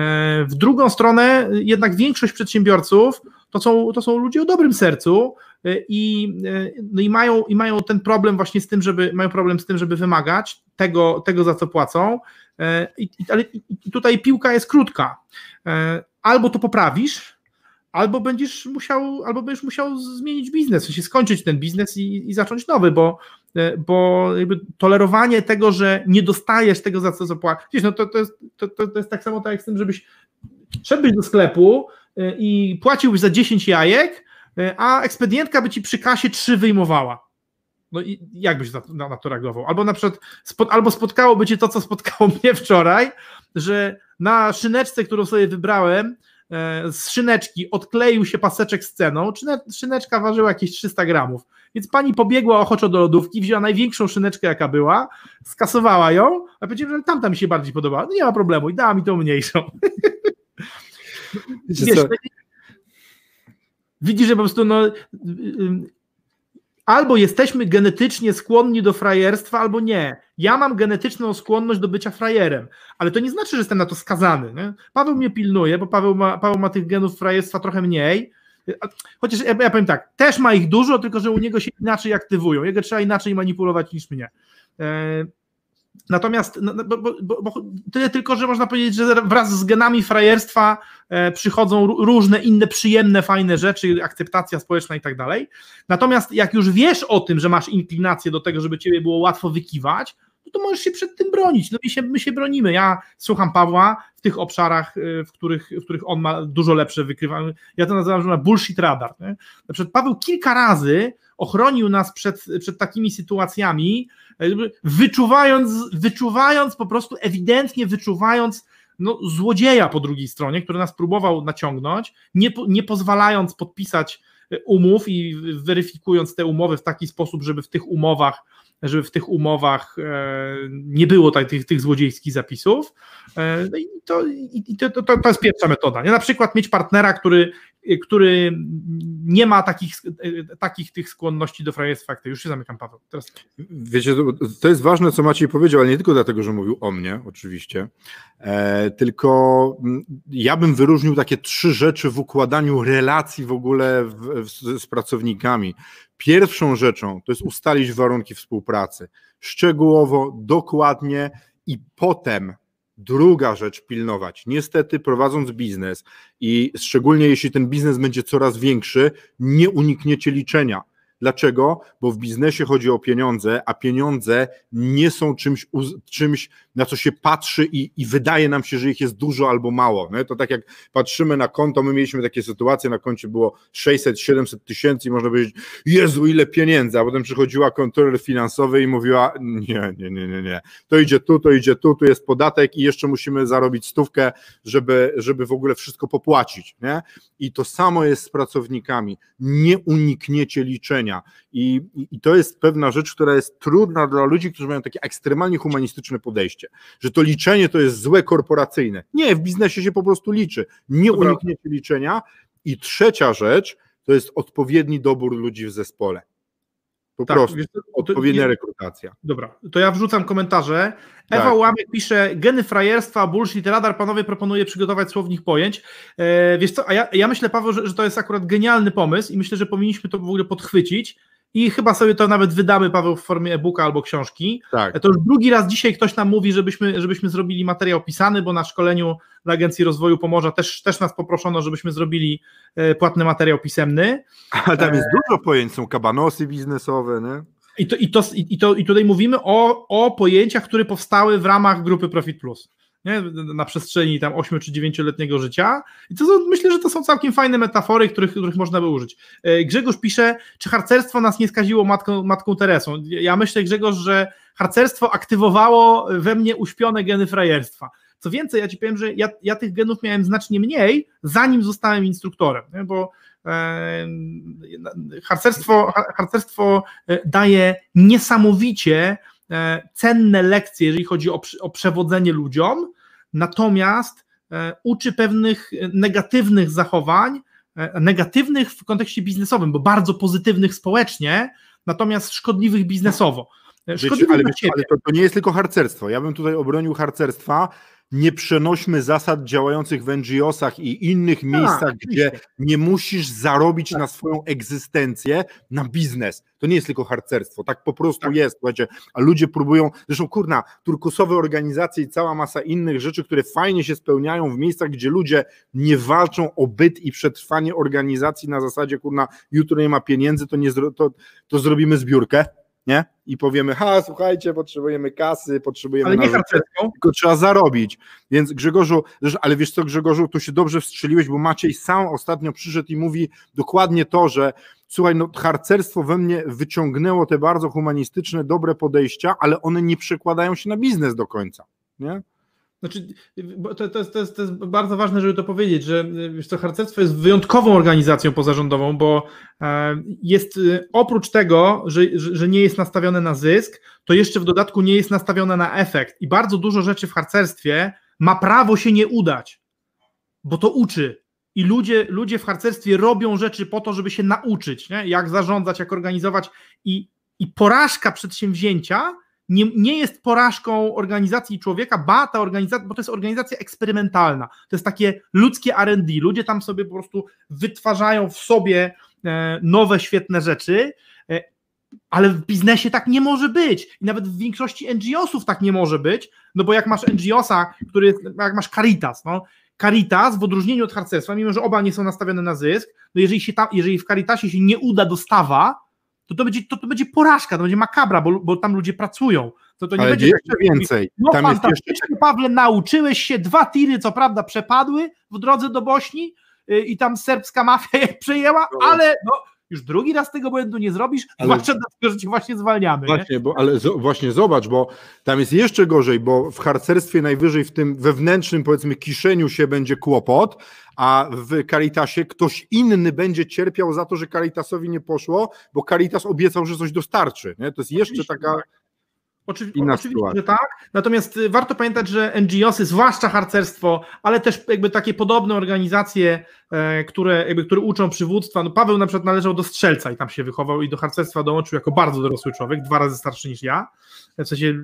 E, w drugą stronę jednak większość przedsiębiorców to są, to są ludzie o dobrym sercu e, i, no i, mają, i mają ten problem właśnie z tym, żeby mają problem z tym, żeby wymagać tego, tego za co płacą. I, ale tutaj piłka jest krótka. Albo to poprawisz, albo będziesz musiał, albo będziesz musiał zmienić biznes, w sensie skończyć ten biznes i, i zacząć nowy, bo, e, bo tolerowanie tego, że nie dostajesz tego, za co zapłacisz, no to, to, jest, to, to jest tak samo tak jak z tym, żebyś szedłbyś do sklepu e, i płaciłbyś za 10 jajek, e, a ekspedientka by ci przy kasie 3 wyjmowała. No i jak byś na, na to reagował? Albo na przykład, spod, albo spotkałoby cię to, co spotkało mnie wczoraj, że na szyneczce, którą sobie wybrałem, z szyneczki odkleił się paseczek z ceną, szyneczka ważyła jakieś 300 gramów, więc pani pobiegła ochoczo do lodówki, wzięła największą szyneczkę jaka była, skasowała ją, a powiedziała, że tamta mi się bardziej podobała, no nie ma problemu i dała mi tą mniejszą. Wiesz, widzisz, że po prostu no, y, y, albo jesteśmy genetycznie skłonni do frajerstwa, albo nie. Ja mam genetyczną skłonność do bycia frajerem, ale to nie znaczy, że jestem na to skazany. Nie? Paweł mnie pilnuje, bo Paweł ma, Paweł ma tych genów frajerstwa trochę mniej. Chociaż ja, ja powiem tak, też ma ich dużo, tylko że u niego się inaczej aktywują. Jego trzeba inaczej manipulować niż mnie. Natomiast no, no, bo, bo, bo, tyle tylko, że można powiedzieć, że wraz z genami frajerstwa e, przychodzą różne inne przyjemne, fajne rzeczy, akceptacja społeczna i tak dalej. Natomiast jak już wiesz o tym, że masz inklinację do tego, żeby ciebie było łatwo wykiwać, no to możesz się przed tym bronić. No my się, my się bronimy. Ja słucham Pawła w tych obszarach, e, w których, w których on ma dużo lepsze wykrywanie. Ja to nazywam, że bullshit radar. Nie? Na przykład Paweł kilka razy ochronił nas przed, przed takimi sytuacjami, wyczuwając, wyczuwając po prostu, ewidentnie wyczuwając no, złodzieja po drugiej stronie, który nas próbował naciągnąć, nie, nie pozwalając podpisać umów i weryfikując te umowy w taki sposób, żeby w tych umowach żeby w tych umowach e, nie było tych, tych złodziejskich zapisów. E, no i to, i to, to, to jest pierwsza metoda. Nie? Na przykład mieć partnera, który, który nie ma takich, takich tych skłonności do frajerstwa. Już się zamykam, Paweł. Teraz... Wiecie, to, to jest ważne, co Maciej powiedział, ale nie tylko dlatego, że mówił o mnie, oczywiście, e, tylko ja bym wyróżnił takie trzy rzeczy w układaniu relacji w ogóle w, w, z pracownikami. Pierwszą rzeczą to jest ustalić warunki współpracy szczegółowo, dokładnie i potem Druga rzecz pilnować. Niestety, prowadząc biznes i szczególnie jeśli ten biznes będzie coraz większy, nie unikniecie liczenia. Dlaczego? Bo w biznesie chodzi o pieniądze, a pieniądze nie są czymś, czymś na co się patrzy i, i wydaje nam się, że ich jest dużo albo mało. Nie? To tak jak patrzymy na konto, my mieliśmy takie sytuacje, na koncie było 600-700 tysięcy i można powiedzieć, Jezu, ile pieniędzy, a potem przychodziła kontroler finansowy i mówiła, nie, nie, nie, nie, nie, to idzie tu, to idzie tu, tu jest podatek i jeszcze musimy zarobić stówkę, żeby, żeby w ogóle wszystko popłacić. Nie? I to samo jest z pracownikami. Nie unikniecie liczenia. I, i, to jest pewna rzecz, która jest trudna dla ludzi, którzy mają takie ekstremalnie humanistyczne podejście, że to liczenie to jest złe korporacyjne. Nie, w biznesie się po prostu liczy. Nie unikniecie liczenia. I trzecia rzecz to jest odpowiedni dobór ludzi w zespole. Po tak, prostu. Odpowiednia rekrutacja. Dobra, to ja wrzucam komentarze. Ewa tak. Łamek pisze, geny frajerstwa, bullshit, radar, panowie proponuje przygotować słownik pojęć. E, wiesz co, a ja, ja myślę, Paweł, że, że, to jest akurat genialny pomysł i myślę, że powinniśmy to w ogóle podchwycić i chyba sobie to nawet wydamy, Paweł, w formie e-booka albo książki. Tak. To już drugi raz dzisiaj ktoś nam mówi, żebyśmy, żebyśmy zrobili materiał pisany, bo na szkoleniu dla Agencji Rozwoju Pomorza też, też nas poproszono, żebyśmy zrobili e, płatny materiał pisemny. Ale tam jest e... dużo pojęć, są kabanosy biznesowe, nie? I, to, i, to, i, to, I tutaj mówimy o, o pojęciach, które powstały w ramach grupy Profit Plus nie? na przestrzeni tam 8 czy 9-letniego życia. I to są, myślę, że to są całkiem fajne metafory, których, których można by użyć. E, Grzegorz pisze, czy harcerstwo nas nie skaziło matką, matką Teresą? Ja myślę, Grzegorz, że harcerstwo aktywowało we mnie uśpione geny frajerstwa. Co więcej, ja ci powiem, że ja, ja tych genów miałem znacznie mniej, zanim zostałem instruktorem, nie? bo e, harcerstwo, harcerstwo e, daje niesamowicie cenne lekcje, jeżeli chodzi o, o przewodzenie ludziom, natomiast e, uczy pewnych negatywnych zachowań, e, negatywnych w kontekście biznesowym, bo bardzo pozytywnych społecznie, natomiast szkodliwych biznesowo. Szkodliwych ale, ale to, to nie jest tylko harcerstwo. Ja bym tutaj obronił harcerstwa nie przenośmy zasad działających w NGO-sach i innych tak, miejscach, gdzie nie musisz zarobić tak. na swoją egzystencję, na biznes. To nie jest tylko harcerstwo, tak po prostu tak. jest, słuchajcie, a ludzie próbują, zresztą kurna, turkusowe organizacje i cała masa innych rzeczy, które fajnie się spełniają w miejscach, gdzie ludzie nie walczą o byt i przetrwanie organizacji na zasadzie, kurna, jutro nie ma pieniędzy, to, nie, to, to zrobimy zbiórkę, nie? I powiemy, ha, słuchajcie, potrzebujemy kasy, potrzebujemy ale nie tylko trzeba zarobić. Więc Grzegorzu, ale wiesz co Grzegorzu, tu się dobrze wstrzeliłeś, bo Maciej sam ostatnio przyszedł i mówi dokładnie to, że słuchaj, no harcerstwo we mnie wyciągnęło te bardzo humanistyczne, dobre podejścia, ale one nie przekładają się na biznes do końca, nie? Znaczy, to, to, jest, to, jest, to jest bardzo ważne, żeby to powiedzieć, że wiesz co, harcerstwo jest wyjątkową organizacją pozarządową, bo e, jest e, oprócz tego, że, że nie jest nastawione na zysk, to jeszcze w dodatku nie jest nastawione na efekt. I bardzo dużo rzeczy w harcerstwie ma prawo się nie udać, bo to uczy. I ludzie, ludzie w harcerstwie robią rzeczy po to, żeby się nauczyć, nie? jak zarządzać, jak organizować. I, i porażka przedsięwzięcia nie, nie jest porażką organizacji człowieka, ba, ta organizacja, bo to jest organizacja eksperymentalna. To jest takie ludzkie RD. Ludzie tam sobie po prostu wytwarzają w sobie e, nowe, świetne rzeczy, e, ale w biznesie tak nie może być. I nawet w większości NGO-sów tak nie może być, no bo jak masz NGO-sa, który jest, jak masz Caritas, no, Caritas w odróżnieniu od harcerstwa, mimo że oba nie są nastawione na zysk, no jeżeli, się tam, jeżeli w Caritasie się nie uda dostawa, to to będzie, to, to będzie porażka, to będzie makabra, bo, bo tam ludzie pracują. To, to nie Ale będzie jeszcze więcej. No tam fantastycznie, jeszcze... Pawle, nauczyłeś się, dwa tiry co prawda przepadły w drodze do Bośni yy, i tam serbska mafia je przejęła, no. ale no, już drugi raz tego błędu nie zrobisz, ale, zwłaszcza dlatego, że cię właśnie zwalniamy. Właśnie, bo, ale z, właśnie zobacz, bo tam jest jeszcze gorzej, bo w harcerstwie najwyżej w tym wewnętrznym, powiedzmy, kiszeniu się będzie kłopot, a w Caritasie ktoś inny będzie cierpiał za to, że Caritasowi nie poszło, bo Caritas obiecał, że coś dostarczy. Nie? To jest jeszcze taka Oczywi oczywiście, że tak. Natomiast y, warto pamiętać, że NGOsy, zwłaszcza harcerstwo, ale też jakby takie podobne organizacje, e, które, jakby, które uczą przywództwa. No Paweł na przykład należał do strzelca i tam się wychował i do harcerstwa dołączył jako bardzo dorosły człowiek, dwa razy starszy niż ja. W sensie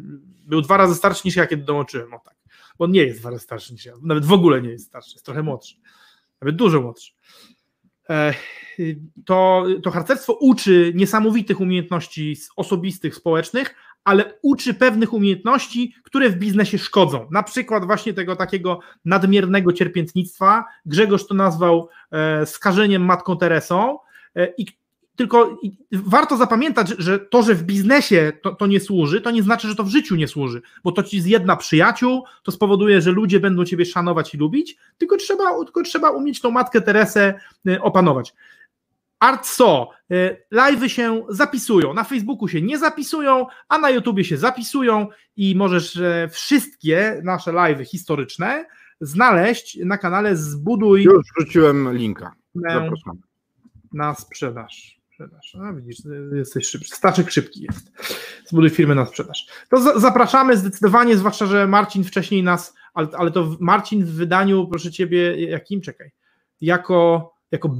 był dwa razy starszy niż ja, kiedy dołączyłem. O tak. Bo on nie jest dwa razy starszy niż ja. Nawet w ogóle nie jest starszy, jest trochę młodszy. Nawet dużo młodszy. E, to, to harcerstwo uczy niesamowitych umiejętności osobistych, społecznych, ale uczy pewnych umiejętności, które w biznesie szkodzą. Na przykład właśnie tego takiego nadmiernego cierpiętnictwa. Grzegorz to nazwał e, skażeniem Matką Teresą e, i tylko warto zapamiętać, że to, że w biznesie to, to, nie służy, to nie znaczy, że to w życiu nie służy, bo to ci zjedna przyjaciół, to spowoduje, że ludzie będą ciebie szanować i lubić, tylko trzeba, tylko trzeba umieć tą matkę Teresę e, opanować. Artso, e, live'y się zapisują, na Facebooku się nie zapisują, a na YouTubie się zapisują i możesz e, wszystkie nasze live'y historyczne znaleźć na kanale Zbuduj. Już wrzuciłem linka. Zapraszam. Na sprzedaż. sprzedaż. A widzisz, jesteś szybki. Staczek szybki jest. Zbuduj firmę na sprzedaż. To za zapraszamy zdecydowanie, zwłaszcza, że Marcin wcześniej nas, ale, ale to Marcin w wydaniu, proszę ciebie, jakim? Czekaj. Jako, jako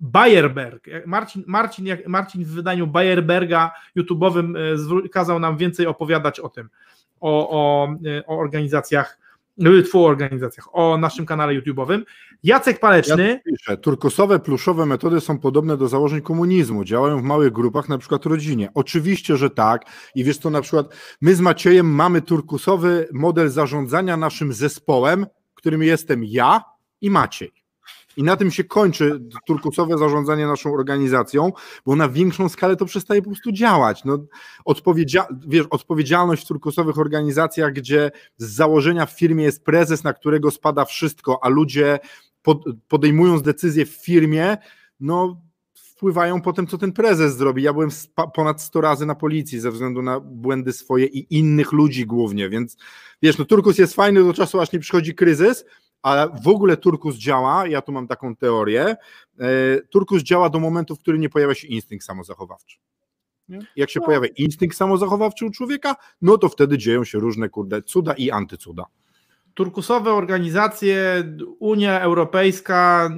Bayerberg. Marcin, Marcin, Marcin w wydaniu Bayerberga YouTube'owym e, kazał nam więcej opowiadać o tym, o, o, e, o organizacjach, dwóch organizacjach, o naszym kanale YouTube'owym. Jacek Paleczny. Ja piszę, turkusowe, pluszowe metody są podobne do założeń komunizmu. Działają w małych grupach, na przykład rodzinie. Oczywiście, że tak. I wiesz to na przykład my z Maciejem mamy turkusowy model zarządzania naszym zespołem, którym jestem ja i Maciej. I na tym się kończy turkusowe zarządzanie naszą organizacją, bo na większą skalę to przestaje po prostu działać. No, odpowiedzia wiesz, odpowiedzialność w turkusowych organizacjach, gdzie z założenia w firmie jest prezes, na którego spada wszystko, a ludzie pod, podejmując decyzje w firmie, no wpływają po tym, co ten prezes zrobi. Ja byłem ponad 100 razy na policji ze względu na błędy swoje i innych ludzi głównie, więc wiesz, no Turkus jest fajny do czasu, aż nie przychodzi kryzys, ale w ogóle turkus działa, ja tu mam taką teorię, e, turkus działa do momentu, w którym nie pojawia się instynkt samozachowawczy. Nie? Jak się no. pojawia instynkt samozachowawczy u człowieka, no to wtedy dzieją się różne kurde cuda i antycuda. Turkusowe organizacje, Unia Europejska,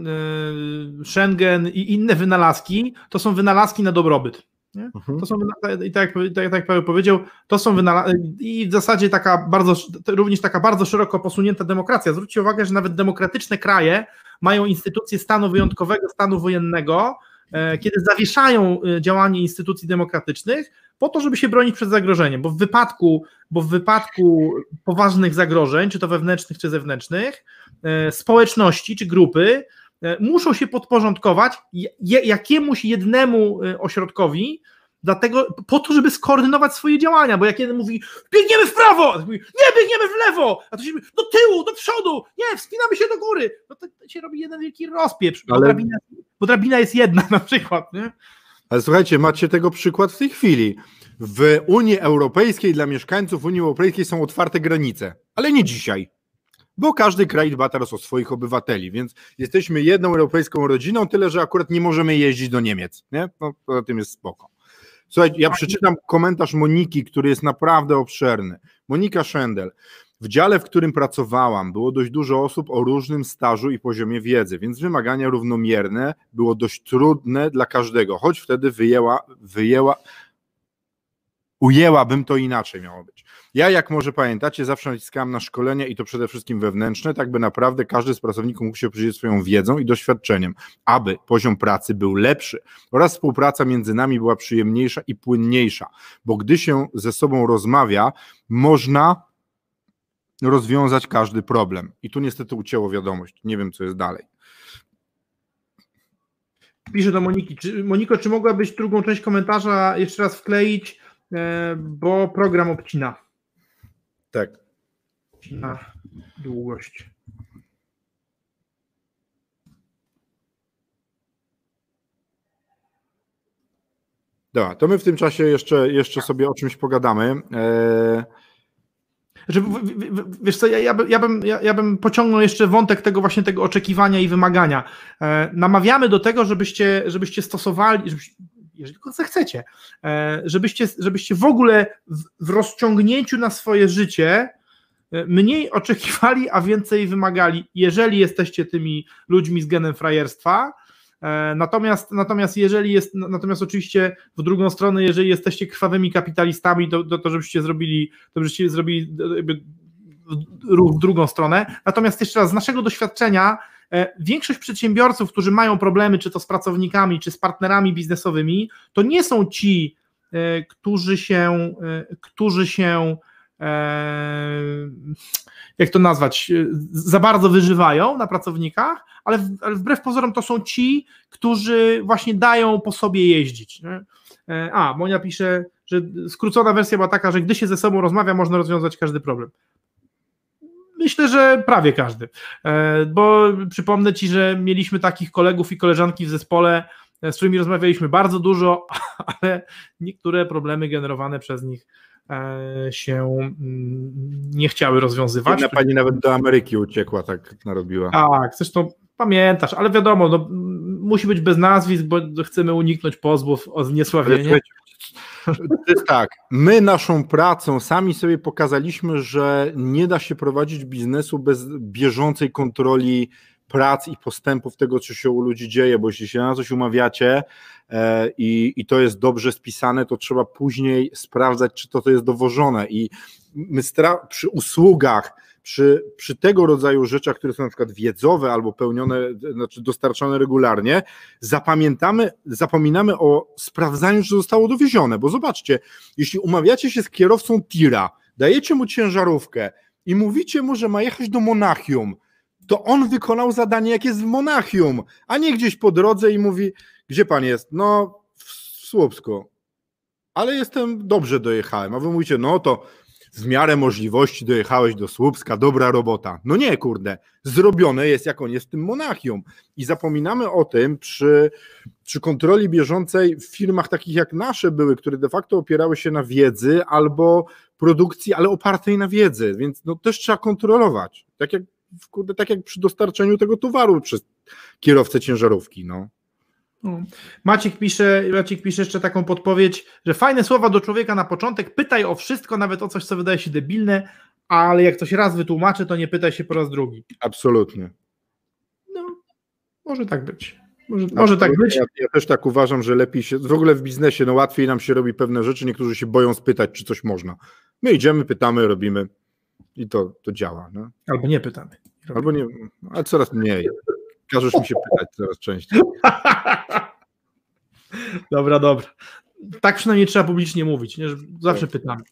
y, Schengen i inne wynalazki to są wynalazki na dobrobyt. Mhm. To są, i tak, tak, tak jak powiedział, to są i w zasadzie taka bardzo, również taka bardzo szeroko posunięta demokracja. Zwróćcie uwagę, że nawet demokratyczne kraje mają instytucje stanu wyjątkowego, stanu wojennego, e, kiedy zawieszają e, działanie instytucji demokratycznych po to, żeby się bronić przed zagrożeniem, bo w wypadku, bo w wypadku poważnych zagrożeń, czy to wewnętrznych, czy zewnętrznych, e, społeczności czy grupy muszą się podporządkować jakiemuś jednemu e, ośrodkowi, dlatego po to, żeby skoordynować swoje działania, bo jak jeden mówi, biegniemy w prawo, a mówi, nie, biegniemy w lewo, a to się mówi, do tyłu, do przodu, nie, wspinamy się do góry, no to się robi jeden wielki rozpieprz, Ale... bo, drabina, bo drabina jest jedna na przykład, nie? Ale słuchajcie, macie tego przykład w tej chwili. W Unii Europejskiej dla mieszkańców Unii Europejskiej są otwarte granice, ale nie dzisiaj bo każdy kraj dba teraz o swoich obywateli, więc jesteśmy jedną europejską rodziną, tyle że akurat nie możemy jeździć do Niemiec, nie? No, poza tym jest spoko. Słuchaj, ja przeczytam komentarz Moniki, który jest naprawdę obszerny. Monika Szendel. W dziale, w którym pracowałam, było dość dużo osób o różnym stażu i poziomie wiedzy, więc wymagania równomierne było dość trudne dla każdego, choć wtedy wyjęła, wyjęła, ujęłabym to inaczej miało być. Ja, jak może pamiętacie, zawsze naciskałem na szkolenia i to przede wszystkim wewnętrzne, tak by naprawdę każdy z pracowników mógł się podzielić swoją wiedzą i doświadczeniem, aby poziom pracy był lepszy oraz współpraca między nami była przyjemniejsza i płynniejsza, bo gdy się ze sobą rozmawia, można rozwiązać każdy problem. I tu niestety ucięło wiadomość. Nie wiem, co jest dalej. Piszę do Moniki. Czy, Moniko, czy mogłabyś drugą część komentarza jeszcze raz wkleić, e, bo program obcina. Tak. Na długość. Dobra, to my w tym czasie jeszcze, jeszcze sobie o czymś pogadamy. Eee... Że, wiesz co, ja, ja, bym, ja, bym, ja, ja bym pociągnął jeszcze wątek tego właśnie tego oczekiwania i wymagania. E, namawiamy do tego, żebyście, żebyście stosowali, żebyście, jeżeli tylko zechcecie, e, żebyście, żebyście w ogóle w, rozciągnięciu na swoje życie e, mniej oczekiwali, a więcej wymagali, jeżeli jesteście tymi ludźmi z genem frajerstwa. E, natomiast, natomiast jeżeli jest, natomiast oczywiście w drugą stronę, jeżeli jesteście krwawymi kapitalistami, to, to, to żebyście zrobili, to żebyście zrobili ruch w drugą stronę. Natomiast jeszcze raz, z naszego doświadczenia, większość przedsiębiorców, którzy mają problemy, czy to z pracownikami, czy z partnerami biznesowymi, to nie są ci którzy się, którzy się jak to nazwać, za bardzo wyżywają na pracownikach, ale, wbrew pozorom to są ci, którzy właśnie dają po sobie jeździć. Nie? A, Monia pisze, że skrócona wersja była taka, że gdy się ze sobą rozmawia, można rozwiązać każdy problem. Myślę, że prawie każdy, e, bo przypomnę Ci, że mieliśmy takich kolegów i koleżanki w zespole, e, z którymi rozmawialiśmy bardzo dużo, ale niektóre problemy generowane przez nich e, się mm, nie chciały rozwiązywać. Jedna pani nawet do Ameryki uciekła, tak narobiła. Tak, zresztą pamiętasz, ale wiadomo, no, musi być bez nazwisk, bo chcemy uniknąć pozwów o zniesławienie. To jest tak, my naszą pracą sami sobie pokazaliśmy, że nie da się prowadzić biznesu bez bieżącej kontroli prac i postępów tego, co się u ludzi dzieje, bo jeśli się na coś umawiacie e, i, i to jest dobrze spisane, to trzeba później sprawdzać, czy to, to jest dowożone. I my przy usługach przy, przy tego rodzaju rzeczach, które są na przykład wiedzowe albo pełnione, znaczy dostarczane regularnie, zapamiętamy, zapominamy o sprawdzaniu, czy zostało dowiezione, bo zobaczcie, jeśli umawiacie się z kierowcą tira, dajecie mu ciężarówkę i mówicie mu, że ma jechać do Monachium, to on wykonał zadanie, jak jest w Monachium, a nie gdzieś po drodze i mówi, gdzie pan jest? No, w Słupsku. Ale jestem, dobrze dojechałem. A wy mówicie, no to w miarę możliwości dojechałeś do Słupska, dobra robota. No nie, kurde, zrobione jest jak on jest tym Monachium. I zapominamy o tym przy, przy kontroli bieżącej w firmach takich jak nasze były, które de facto opierały się na wiedzy albo produkcji, ale opartej na wiedzy, więc no też trzeba kontrolować. Tak jak, kurde, tak jak przy dostarczeniu tego towaru przez kierowcę ciężarówki, no. No. Maciek pisze, Maciek pisze jeszcze taką podpowiedź, że fajne słowa do człowieka na początek, pytaj o wszystko, nawet o coś, co wydaje się debilne, ale jak coś raz wytłumaczy, to nie pytaj się po raz drugi. Absolutnie. No, może tak być. Może, może tak być. Ja, ja, też tak uważam, że lepiej się, w ogóle w biznesie, no łatwiej nam się robi pewne rzeczy, niektórzy się boją spytać, czy coś można. My idziemy, pytamy, robimy i to, to działa. No. Albo nie pytamy. Albo nie, ale coraz mniej. Każesz mi się pytać coraz częściej. dobra, dobra. Tak przynajmniej trzeba publicznie mówić, nie? że zawsze tak. pytamy.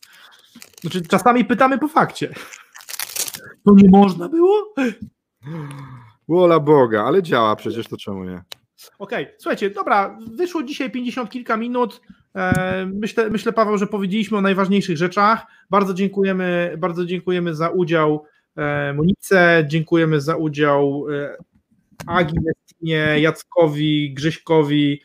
Znaczy, czasami pytamy po fakcie. To nie można było? Wola Boga, ale działa przecież, to czemu nie? Okej, okay. słuchajcie, dobra, wyszło dzisiaj 50 kilka minut. E, myślę, myślę, Paweł, że powiedzieliśmy o najważniejszych rzeczach. Bardzo dziękujemy, bardzo dziękujemy za udział e, Monice, dziękujemy za udział e, Agi, Nestinie, Jackowi, Grześkowi,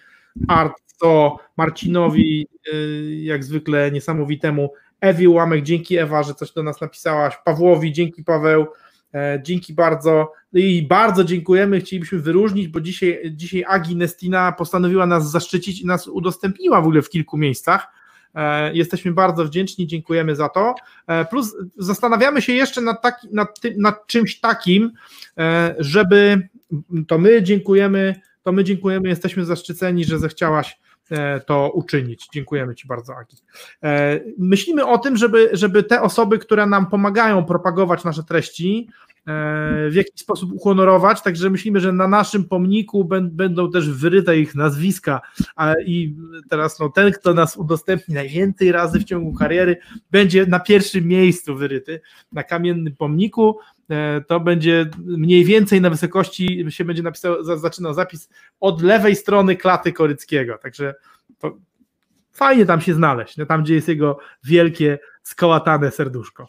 Arto, Marcinowi, y, jak zwykle niesamowitemu, Ewi Łamek, dzięki Ewa, że coś do nas napisałaś, Pawłowi, dzięki Paweł, e, dzięki bardzo. No i bardzo dziękujemy, chcielibyśmy wyróżnić, bo dzisiaj, dzisiaj Agi Nestina postanowiła nas zaszczycić i nas udostępniła w ogóle w kilku miejscach, e, Jesteśmy bardzo wdzięczni, dziękujemy za to. E, plus zastanawiamy się jeszcze nad, taki, nad, tym, nad czymś takim, żeby to my dziękujemy, to my dziękujemy, jesteśmy zaszczyceni, że zechciałaś e, to uczynić. Dziękujemy Ci bardzo, Aki. E, myślimy o tym, żeby, żeby te osoby, które nam pomagają propagować nasze treści, e, w jakiś sposób uhonorować, także myślimy, że na naszym pomniku będą też wyryte ich nazwiska i teraz no, ten, kto nas udostępni najwięcej razy w ciągu kariery, będzie na pierwszym miejscu wyryty na kamiennym pomniku, to będzie mniej więcej na wysokości się będzie napisał, zaczynał zapis od lewej strony klaty Koryckiego. Także fajnie tam się znaleźć, tam gdzie jest jego wielkie, skołatane serduszko.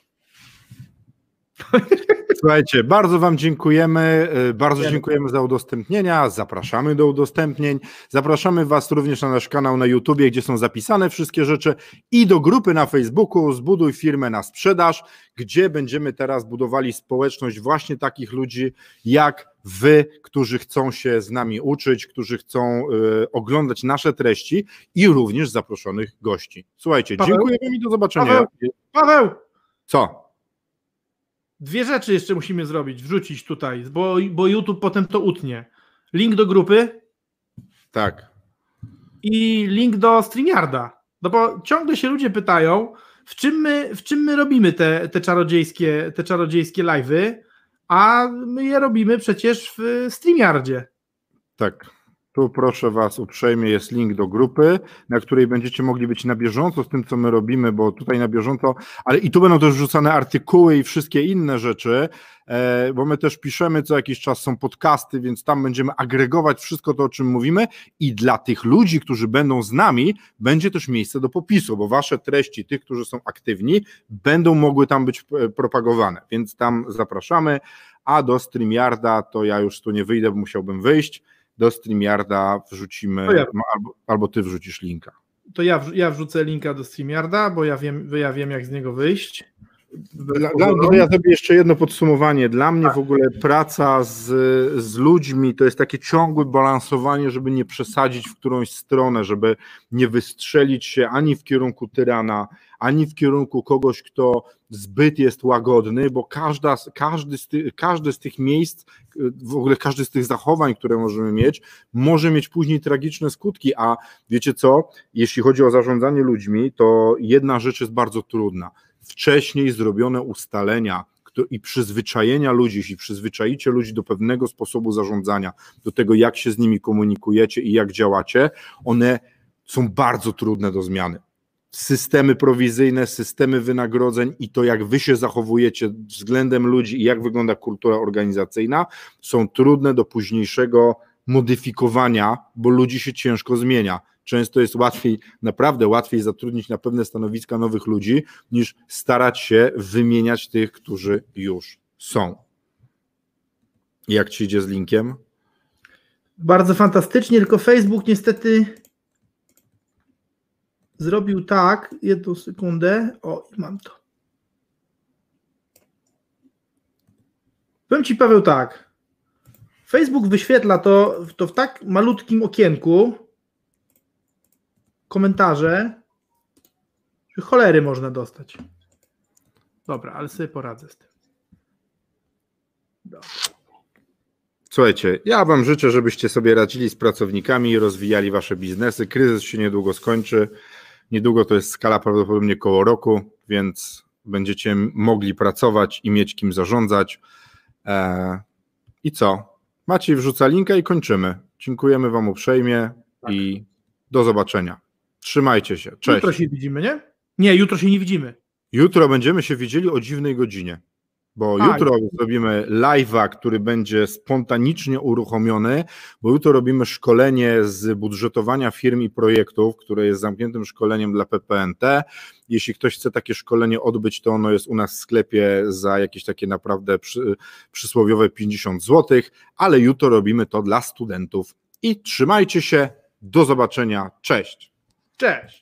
Słuchajcie, bardzo Wam dziękujemy. Y, bardzo dziękujemy za udostępnienia. Zapraszamy do udostępnień. Zapraszamy Was również na nasz kanał na YouTubie, gdzie są zapisane wszystkie rzeczy i do grupy na Facebooku Zbuduj firmę na sprzedaż, gdzie będziemy teraz budowali społeczność właśnie takich ludzi jak Wy, którzy chcą się z nami uczyć, którzy chcą y, oglądać nasze treści i również zaproszonych gości. Słuchajcie, Paweł? dziękujemy i do zobaczenia. Paweł! Paweł! Co? Dwie rzeczy jeszcze musimy zrobić, wrzucić tutaj, bo, bo YouTube potem to utnie. Link do grupy. Tak. I link do StreamYarda. No bo ciągle się ludzie pytają, w czym my, w czym my robimy te, te czarodziejskie, te czarodziejskie live'y, a my je robimy przecież w StreamYardzie. Tak. Tu proszę Was uprzejmie, jest link do grupy, na której będziecie mogli być na bieżąco z tym, co my robimy, bo tutaj na bieżąco, ale i tu będą też wrzucane artykuły i wszystkie inne rzeczy, e, bo my też piszemy co jakiś czas, są podcasty, więc tam będziemy agregować wszystko to, o czym mówimy i dla tych ludzi, którzy będą z nami, będzie też miejsce do popisu, bo Wasze treści, tych, którzy są aktywni, będą mogły tam być e, propagowane, więc tam zapraszamy, a do StreamYarda to ja już tu nie wyjdę, bo musiałbym wyjść, do StreamYarda wrzucimy, ja. albo, albo ty wrzucisz linka. To ja, ja wrzucę linka do StreamYarda, bo ja wiem, ja wiem jak z niego wyjść. Dla, dla, ja zrobię jeszcze jedno podsumowanie. Dla mnie w ogóle praca z, z ludźmi to jest takie ciągłe balansowanie, żeby nie przesadzić w którąś stronę, żeby nie wystrzelić się ani w kierunku tyrana, ani w kierunku kogoś, kto zbyt jest łagodny, bo każda, każdy, z ty, każdy z tych miejsc, w ogóle każdy z tych zachowań, które możemy mieć, może mieć później tragiczne skutki. A wiecie co? Jeśli chodzi o zarządzanie ludźmi, to jedna rzecz jest bardzo trudna wcześniej zrobione ustalenia i przyzwyczajenia ludzi, jeśli przyzwyczaicie ludzi do pewnego sposobu zarządzania, do tego, jak się z nimi komunikujecie i jak działacie, one są bardzo trudne do zmiany. Systemy prowizyjne, systemy wynagrodzeń i to, jak wy się zachowujecie względem ludzi i jak wygląda kultura organizacyjna, są trudne do późniejszego modyfikowania, bo ludzi się ciężko zmienia często jest łatwiej, naprawdę łatwiej zatrudnić na pewne stanowiska nowych ludzi, niż starać się wymieniać tych, którzy już są. Jak ci idzie z linkiem? Bardzo fantastycznie, tylko Facebook niestety zrobił tak, jedną sekundę, o mam to. Powiem Ci Paweł tak, Facebook wyświetla to, to w tak malutkim okienku, komentarze, że cholery można dostać. Dobra, ale sobie poradzę z tym. Dobra. Słuchajcie, ja Wam życzę, żebyście sobie radzili z pracownikami i rozwijali Wasze biznesy. Kryzys się niedługo skończy. Niedługo to jest skala prawdopodobnie koło roku, więc będziecie mogli pracować i mieć kim zarządzać. Eee, I co? Maciej wrzuca linka i kończymy. Dziękujemy Wam uprzejmie tak. i do zobaczenia. Trzymajcie się. Cześć. Jutro się widzimy, nie? Nie, jutro się nie widzimy. Jutro będziemy się widzieli o dziwnej godzinie, bo A, jutro jest. zrobimy live'a, który będzie spontanicznie uruchomiony, bo jutro robimy szkolenie z budżetowania firm i projektów, które jest zamkniętym szkoleniem dla PPNT. Jeśli ktoś chce takie szkolenie odbyć, to ono jest u nas w sklepie za jakieś takie naprawdę przy, przysłowiowe 50 zł, ale jutro robimy to dla studentów. I trzymajcie się, do zobaczenia, cześć. Cześć!